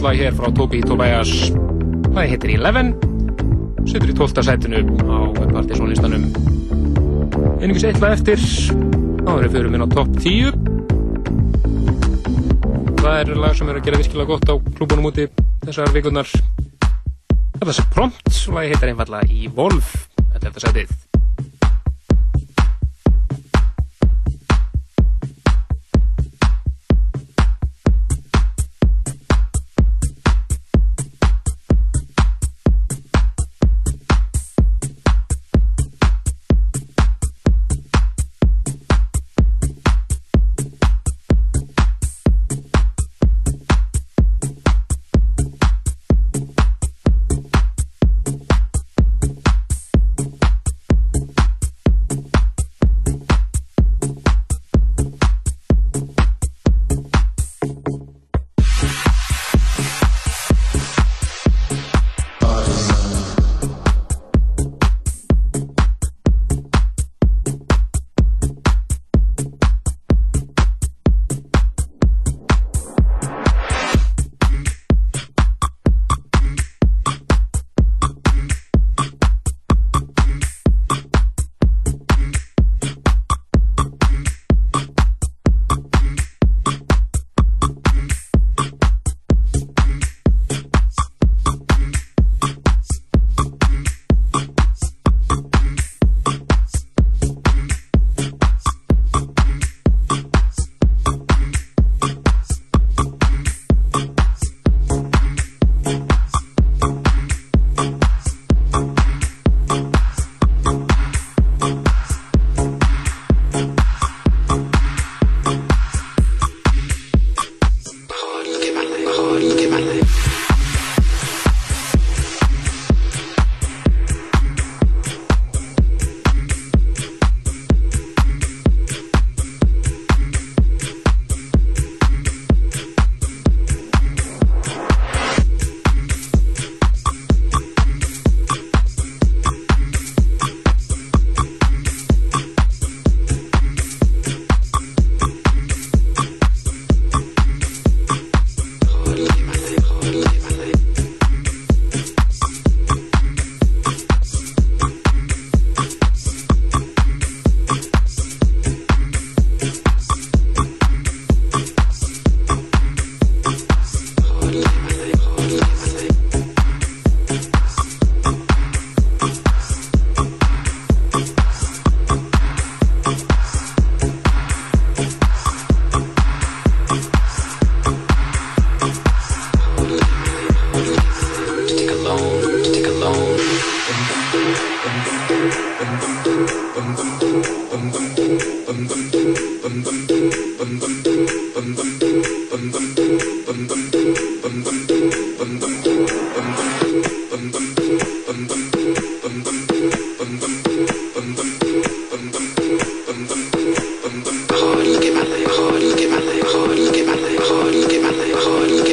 Lag hér frá Tobi Tobias. Það heitir Eleven, setur í 12. sætinu á partysónlistanum. Einingis eitt lag eftir, þá erum við fyrir minn á topp 10. Það er lag sem er að gera virkilega gott á klúbunum úti þessar vikunar. Þetta er prompt, lagi heitir einfallega Evolve, þetta er þetta sætið.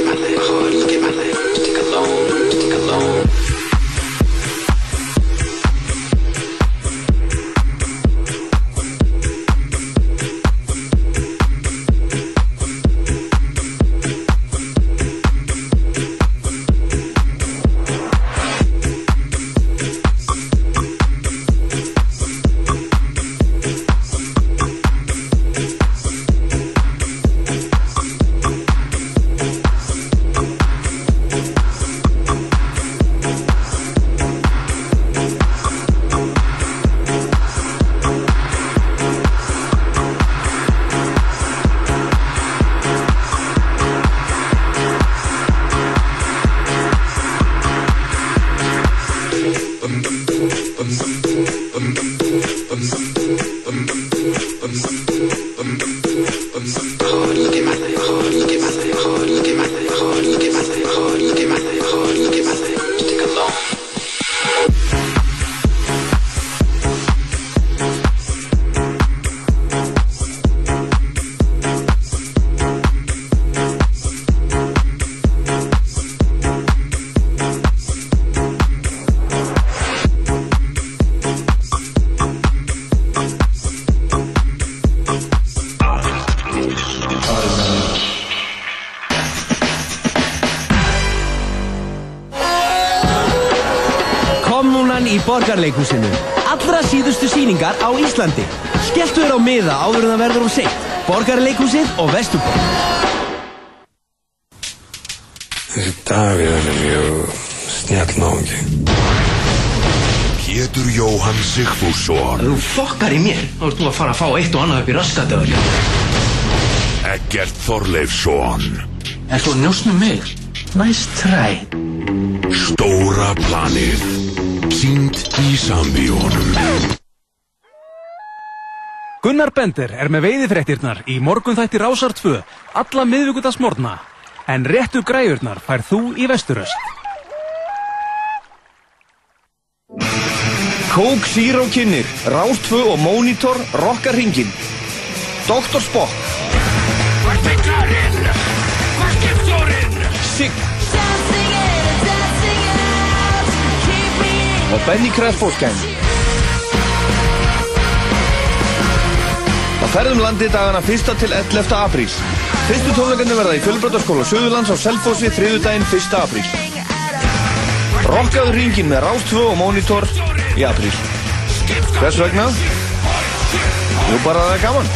Alejo. Borgarleikhúsinu. Allra síðustu síningar á Íslandi. Skelltu þér á miða áður en það verður um seint. Borgarleikhúsið og Vesturborg. Þessi Davíð hann er mjög snjall náungi. Pétur Jóhann Sigfússon Þú fokkar í mér, þá ert þú að fara að fá eitt og annað upp í raskatöður. Eggert Þorleifsson Er þú að njósna um mig? Nice try. Stóra planið Sýnd í sambíónum Gunnar Bender er með veiðifréttirnar í morgunþætti Rásar 2 alla miðvíkudagsmorgna en réttu græjurnar fær þú í vesturöst. Coke Zero kynir, Rástfö og Monitor rocka ringin. Dr. Spock, Hvað er byggarinn? Hvað er skipstjórinn? Sig og Benny Kressbóskæn. Það ferðum landi dagana 1. til 11. apríl. Fyrstu tónleikarnir verða í Fjölbrötaskóla Suðurlands á Selfossi þriðudaginn 1. apríl. Rockaðu ringin með Rástfö og Monitor í apríl. Hvers vegna? Jú bara það er gaman.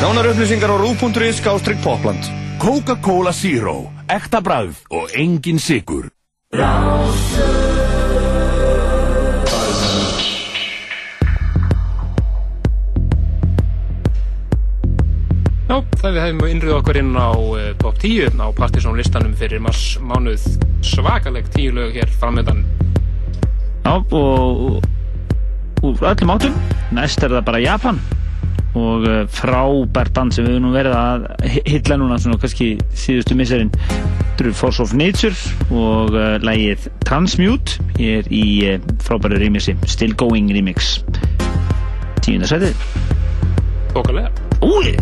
Nánar upplýsingar á rú.is skástrygg popland. Coca-Cola Zero Ekta bragð og engin sigur Já, það við hefum innrið okkur inn á uh, top 10 á Partisan listanum fyrir mars mánuð svakaleg tíu lög hér framöndan. Já, og úr öllum áttum. Næst er það bara Japan og uh, frábært band sem við höfum nú verið að hi- hylla núna svona kannski síðustu misserinn. Eru Force of Nature og uh, lægið Transmute er í uh, frábæru remixi, Still Going remix. Tíunda sætið. Bókalega. Úi!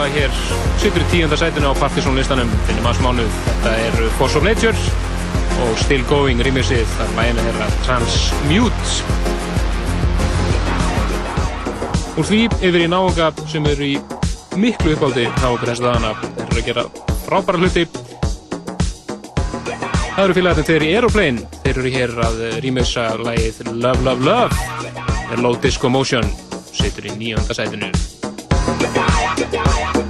Svakarétt lag hér sittur í tíunda sætinu á Partisan listanum finnum aðs mánuð. Þetta er Force of Nature og Still Going remixið þar læginu þeirra Transmute. Úr því yfir í náunga sem eru í miklu uppáldi náungur þess að dagana. Þeir eru að gera frábæra hluti. Það eru félagarnir þeir í Aeroplane. Þeir eru hér að remixa lagið Love Love Love. Er Low Disco Motion. Sittur í nýjönda sætinu. Ekkert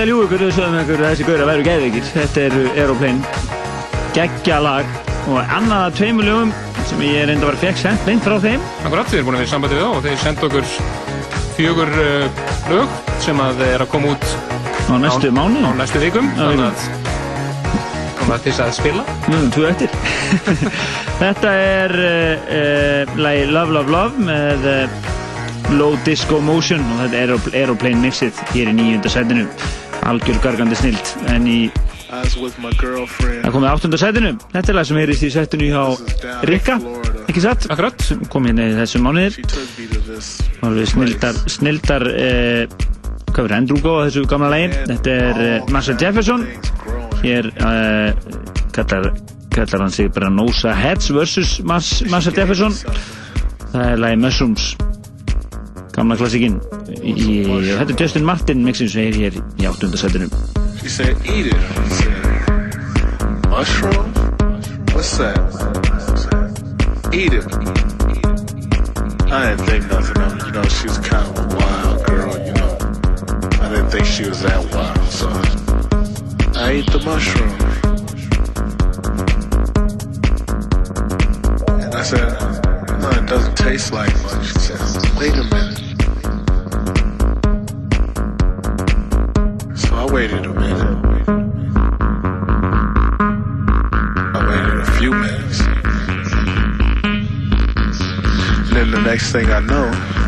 að ljúga ykkur, við sögum ykkur að þessi gauðra væru geðveikir. Þetta er Aeroplane, geggja lag og annað af tveimur lögum sem ég reynda að vera fekk sendt beint frá þeim. Akkurat, við erum búin að vera í sambandi við þá og þeir senda okkur fjögur uh, lög sem að er að koma út á næstu mánu á næstu vikum þannig að þess að spila. Nú, þú eftir. Þetta er uh, uh, lagi Love Love Love með Low Disco Motion og þetta er Aero- Aeroplane Mixið hér í nýjunda sætinu. Algjör gargandi snilt. En í, I was with my girlfriend. það komið áttunda sætinu. Þetta er lag sem heyrist í sætinu hjá Rikka, ekki satt? Akkurat. Sem kom hérna í þessum mánuðir. Alveg snildar, snildar, uh, hvað verður endrúgá á þessu gamla lagi. Þetta er uh, Marshall Jefferson. Hér uh, kallar, kallar hann sig bara Nosa Heads vs. Mas, Marshall Jefferson. Það er lagi Mushrooms. Gamla klassikinn. Í, í, þetta er Justin Martin mixin sem er hér í áttundasætinu. She said, eat it. I said, mushroom? What's that? I said, eat it. I didn't think nothing of it. You know, she was kind of a wild girl, you know. I didn't think she was that wild, so I ate the mushroom. And I said, no, it doesn't taste like much. She said, wait a minute. Thing I know,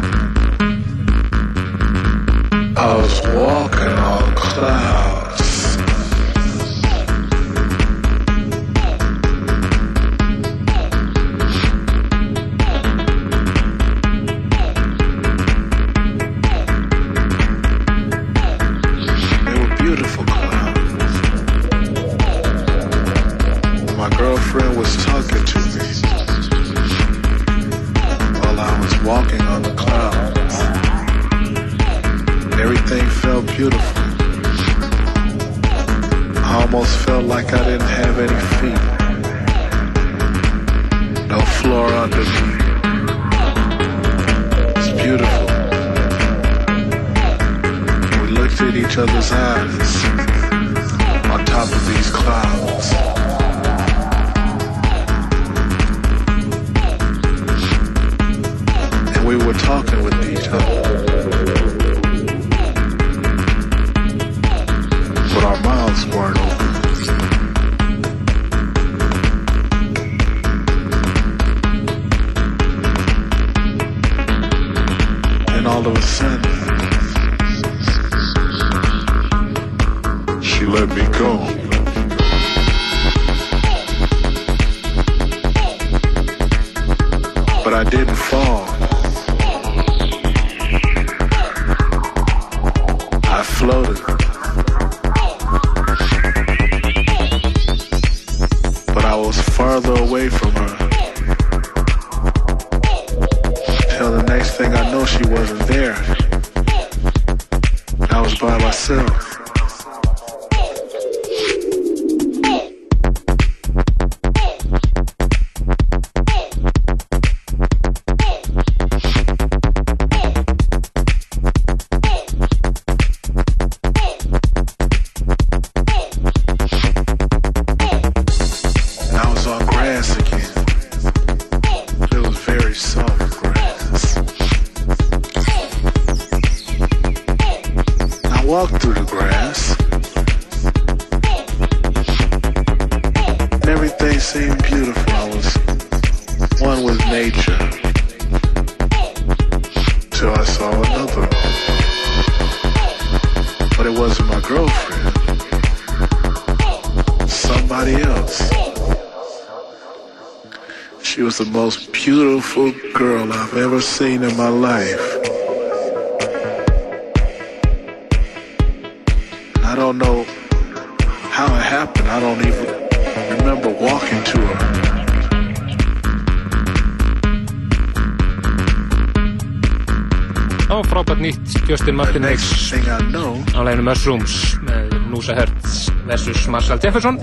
Justin Martin know, á leginu Mushrooms með Noosa Hertz versus Marshall Jefferson.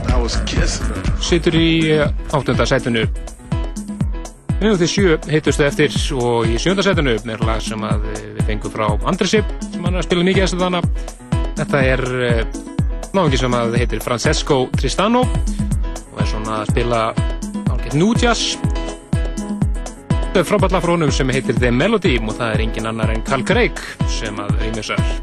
Situr í eh, áttunda sætunu Við til sjö hittustu eftir og í sjönda sætunu er lag sem eh, við fengum frá Andresi sem hann er að spila mikið þessu þannig Þetta er uh, náðungi sem að heitir Francesco Tristano og er svona að spila Þetta er frábært lag frá honum sem heitir The Melody og það er engin annar en Carl Craig sem að rýmisar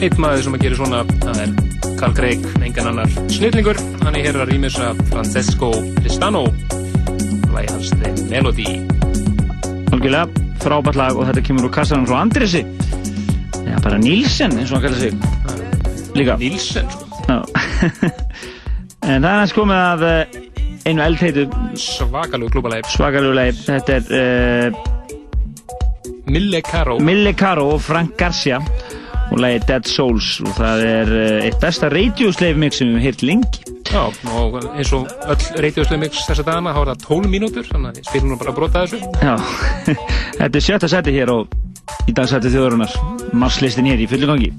einn maður sem að gera svona, það er Carl Craig, engan annar snillingur. Hann er hér að rýmisa Francesco Tristano, lagi hans The Melody. Algjörlega, frábært lag og þetta kemur úr kassanum frá Andresi. Já, bara Nílsen, eins og hann kallar sig. Líka. Nílsen, sko. En það er hans komið af eh, einu eldheitu Svakalegu klúbalæg. svakalegu leið. Þetta er uh, Mille Caro. Mille Caro og Frank Garcia og lagið Dead Souls og það er uh, eitt besta radiosleif mix sem við hefum heyrt lengi. Já, og eins og öll reytiðuslega mix þessa dagana, þá er það 12 mínútur, þannig að við spilum nú bara að brota þessu. Já, þetta er sjötta seti hér og í dag seti þjóðurinnar marslistin hér í fullu gangi.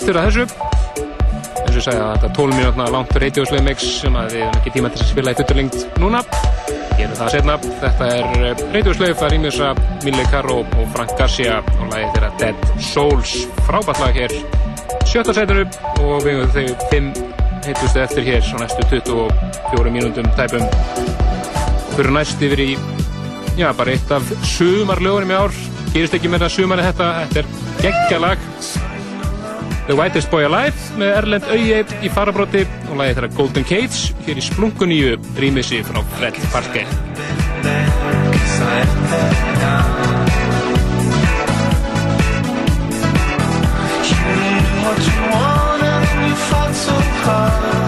Eftir að þessu. eins og sagði að þetta 12 mínútna langt radioslega mix sem að við hefum ekki tíma til að spila í fullurlengt núna. Gerum það setna þetta er radioslega það rýmur þess að Mille Caro og Frank Garcia og lagið þeirra Dead Souls. Frábært lag hér. Sjötta setinu og við hefum þau 5 heitustu eftir hér svo næstu 24 mínútum tæpum. Fyrir næst yfir í já, bara eitt af sumarlögunum í ár. Gerist ekki meira sumari þetta. Þetta er geggjalag The Whitest Boy Alive með Erlend Auye í farabróti og lagið þeirra Golden Cage hér í splunkuníu rýmissi frá Fred Parke What you want and you fought so hard.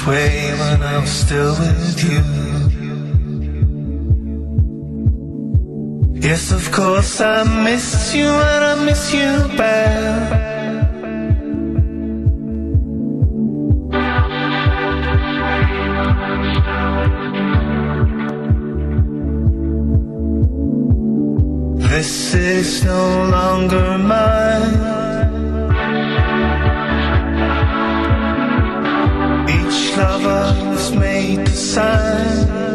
Felt this way when I'm still with you. Yes, of course, I miss you and I miss you bad. Made to sign.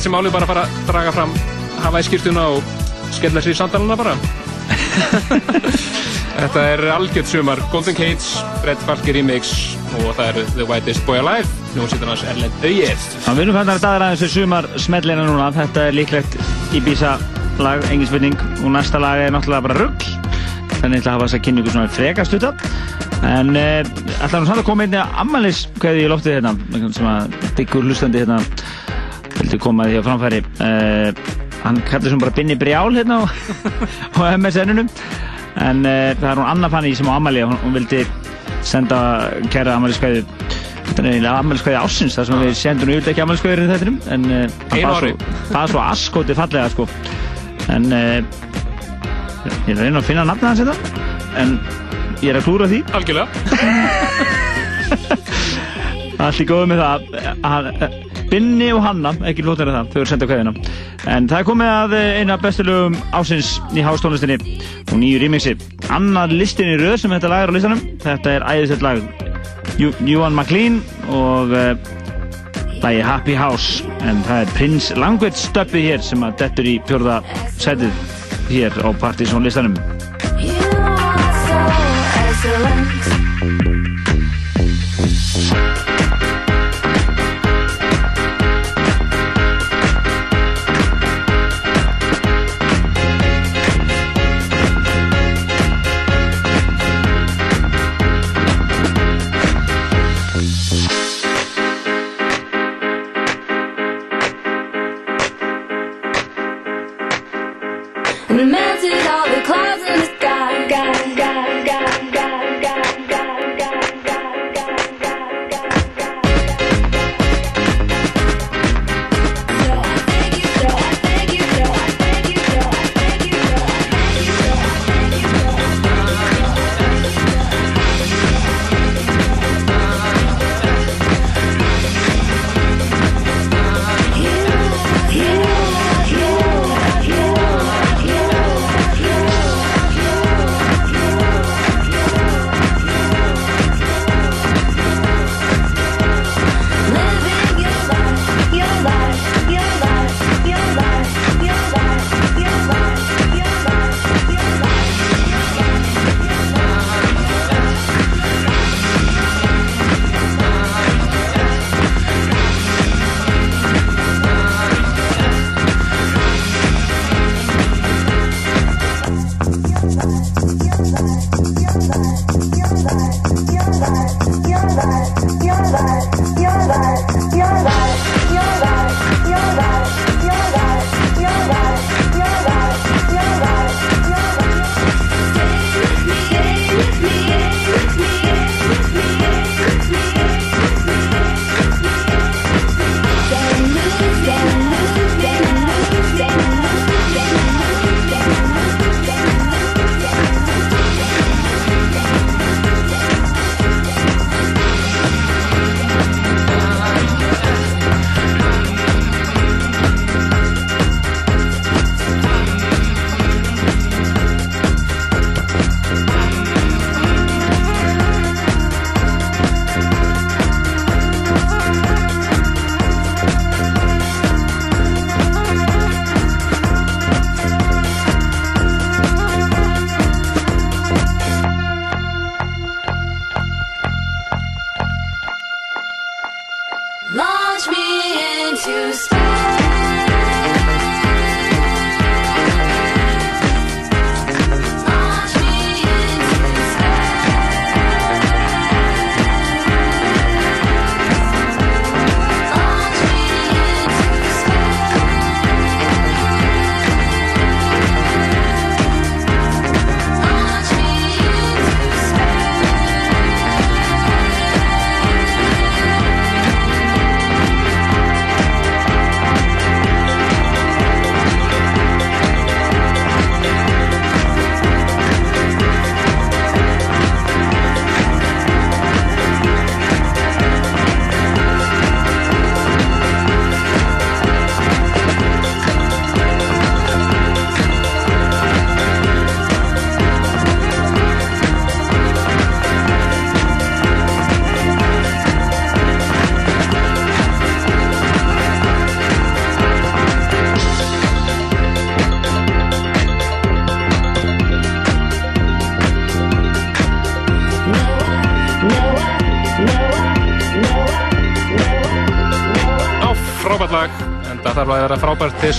Er þessi máli bara að fara að draga fram hafa í skýrtuna og skella sér í samtalana bara. Þetta er algjörð sumar Golden Cage, Red Falki Remix og það er The Whitest Boy Alive nú sittur hans Erlend Auðið Það vinnum fannar að dagra aðeins þessu sumar smellina núna. Þetta er líklegt Ibiza lag, engin spurning. Og næsta lag er náttúrulega bara rugg. Þannig að hafa þessa kynningu svona frekast út af. En uh, ætla nú samt að koma einni að ammælis hverði í loftið hérna, sem að diggur hlustandi hérna, vildi koma því á framfæri. Uh, hann kallir sem bara Binni Brjál hérna á, á MSN-unum. En uh, það er hún Anna Fanny sem á og hún, hún vildi senda kæra ammæliskvæði Þetta er eiginlega ammæliskvæði ásins þar sem við sendum yfirlega ekki ammæliskvæðir í þettinum en Einu það er svo askóti fallega sko. En ég er að reyna að finna nafnið hans þetta en ég er að klúra því. Algjörlega. Allt í góðu með það að, að, Binni og Hanna, ekki lótnir það þau eru sendað kveðina en það er komið að eh, eina af bestu lögum ásins í hástónlistinni og nýju remixi. Annar listin í röð sem þetta lag er á listanum. Þetta er æðisett lag. Ewan McLean og uh, lagi Happy House. En það er Prince Language stöppið hér sem að dettur í fjörða setið hér á Partizón listanum. We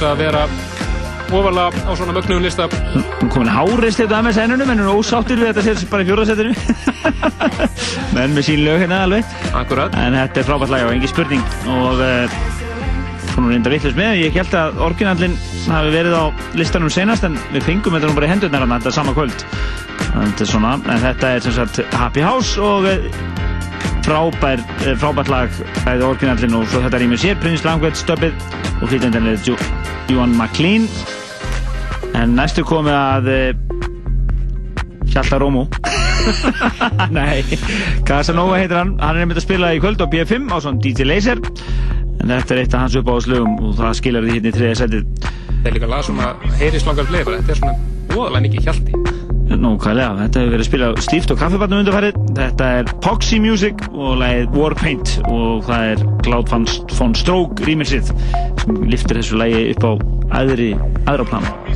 þess að vera ofalega á svona mögnum lista. komin hárist þetta með sennunum en hún er ósáttir við þetta sér bara í fjórasettinu menn með sín lög hérna alveg. Akkurat. en þetta er frábært lag og engi spurning. Og hún er reynda vittlust með ég held að orginallin hafi verið á listanum senast en við fengum þetta nú bara í hendurnar hann þetta sama kvöld. Þetta er svona, en þetta er sem sagt Happy House og uh, frábær, uh, frábært lag bæði orginallin og svo þetta rýmur sér Prince Language stöpið og flytjandinn Johan McLean. En næstu komið að uh, Hjalta Rómó. Nei, Casanova heitir hann. Hann er einmitt að spila í kvöld á B5 á svona DJ Laser. En þetta er eitt af hans uppáðslögum og það skilar því hérna í þriðja setið Það er líka lag sem að heyrist langar fleiri, bara. Þetta er svona óðalega mikið hjalti. Nókvæðlega, þetta hefur verið spilað stíft og kaffibarnum undarfærið þetta er Poxy Music og lagið Warpaint og það er Cloud von, Stroke rýminsið sem liftir þessu lagi upp á aðri, aðra plana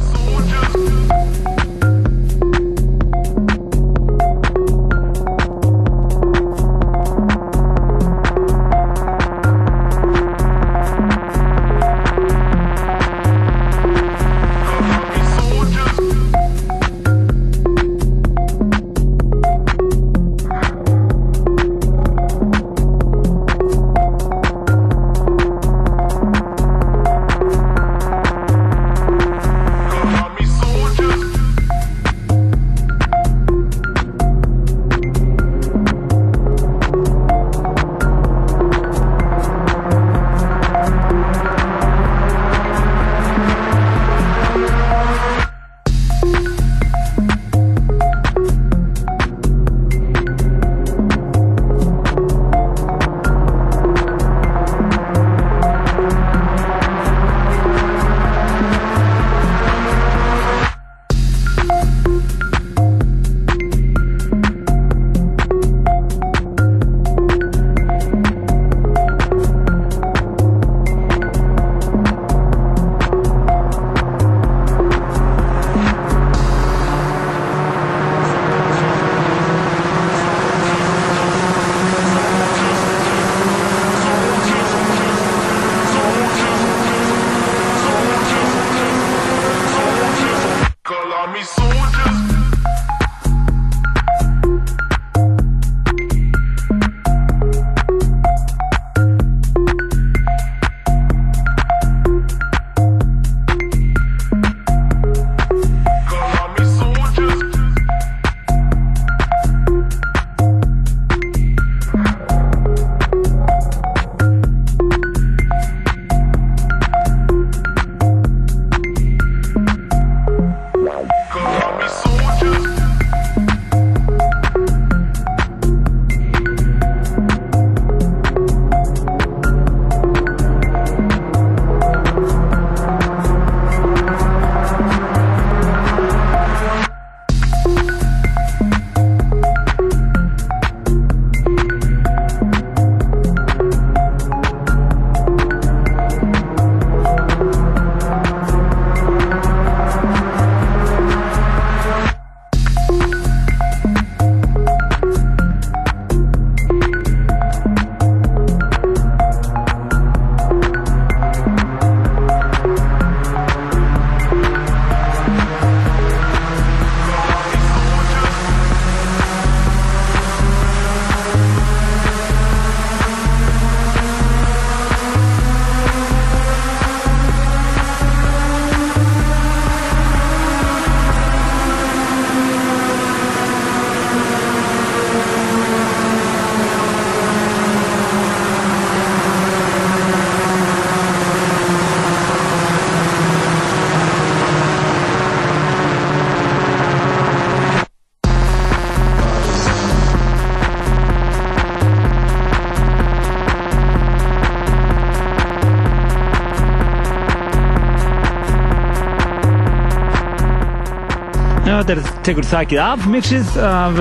Já, þetta er, tekur þakið af mixið af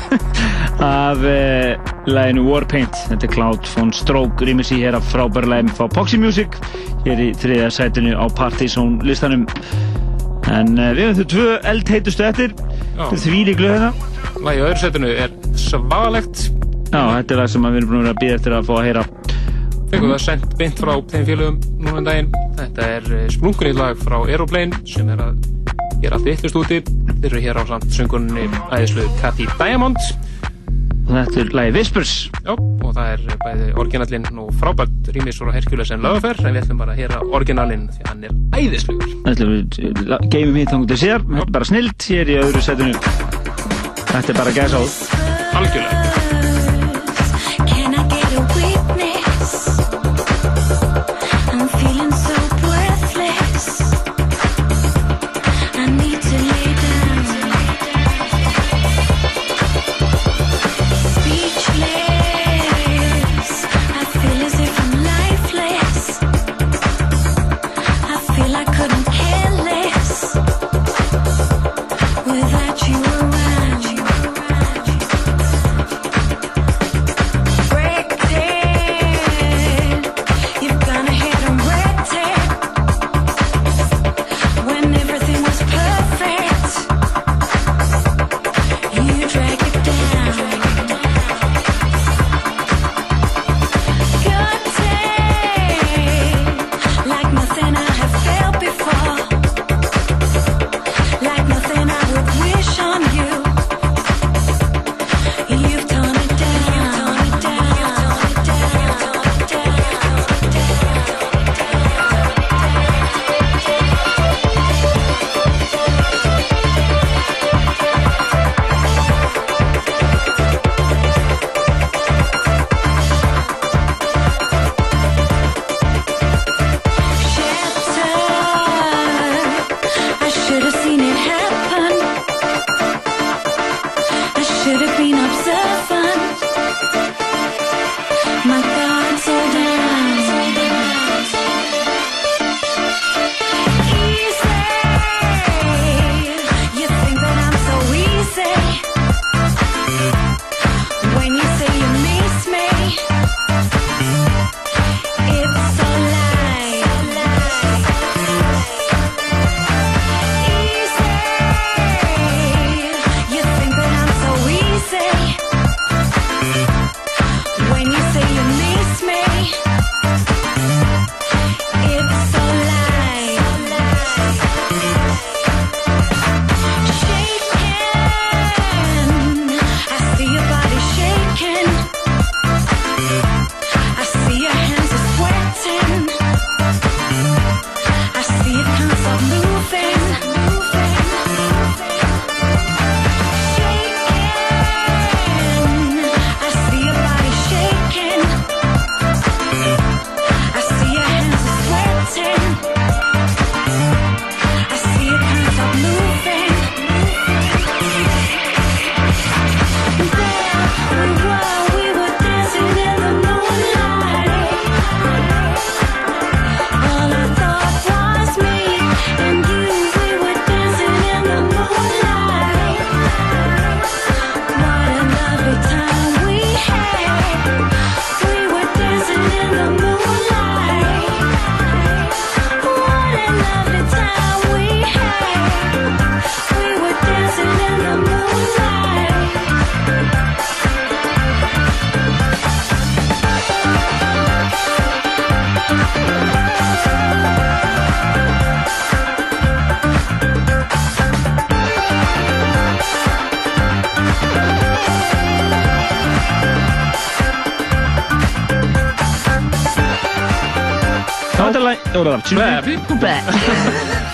af uh, læginu Warpaint þetta er Cloud von Stroke rýmis í hér af frábæra lægum frá Poxy Music hér í þriðja sætinu á Partizón listanum. En uh, við höfum þau tvö eldheitustu eftir. Þetta er því líklu hérna Lagi í öðru setinu er svagalegt Já, þetta er lag sem við erum búin að býða eftir að fá að heyra. Fengum það sendt beint frá þeim félögum núna um daginn. Þetta er eh, splunkunni lag frá Aeroplane sem er að gera allt vittlust úti. Þeir eru hér á samt söngunni æðislu Cathy Diamond. Og þetta er lagi Whispers. Já, og það er bæði orginallinn og frábært rýmis úr Hercules en Lögafer en við ætlum bara að heyra orginallinn því að hann er æðislugur. Þetta er la- geymum við þangur til sér þetta er bara snilt hér í öðru sætinu þetta er bara gæsa á Algjörlega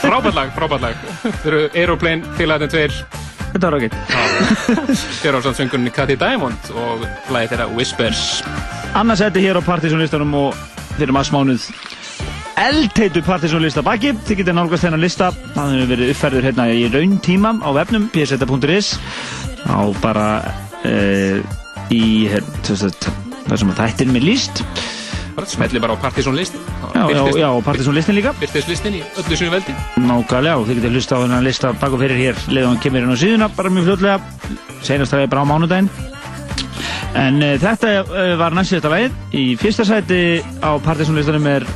Frábært lag, frábært lag. Þeir eru Aeroplane, félagarnir tveir. Þetta var ágætt. Þeir eru á samt söngunni Cathy Diamond og lagið þeirra Whispers. Annars þetta hér á Partizón listanum og fyrir maður smánuð eldheitu Partizón lista baki. Þið getur nálgast þennan lista. Það hefur verið uppfærður hérna í raun tíma á vefnum pseta.is á bara uh, í sagt, það sem að þættin með líst Bara smelli bara á Partisan listin. Já, já, já, og Partisan listin líka. Byrtist listin í öllu sinu veldi. Nákvæmlega, og þið getur hlusta á þennan lista bak og fyrir hér leiðum hann kemur inn á síðuna bara mjög fljótlega senast það er bara á mánudaginn en uh, þetta uh, var næst síðasta lagið í fyrsta sæti á Partisan-listanum er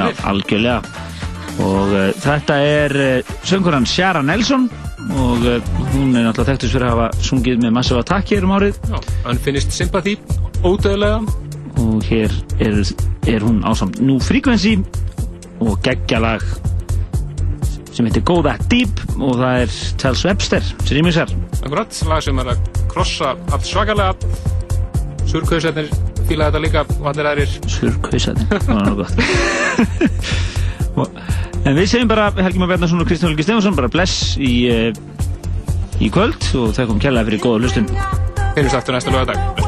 er þeir. algjörlega og uh, þetta er söngurann Sjara Nelson og hún er náttúrulega þekktust fyrir að hafa sungið með Massive Attack hér um árið Já, Unfinished Sympathy, ódöðlega. Og hér er, er hún ásamt New Frequency og geggjalag sem heitir Go That Deep og það er Tels Webster sem rýmisar Akkurat, lag sem er að krossa allt svakalega. Surkausætnir fíla þetta líka og allir aðrir. Surkausætnir, það var náttúrulega gott en við segjum bara Helgi Már Bjarnason og Kristján Helgi Stefansson bara bless í, uh, í kvöld og þau kom kjærlega fyrir góða hlustun Finnumst aftur næsta lögadag.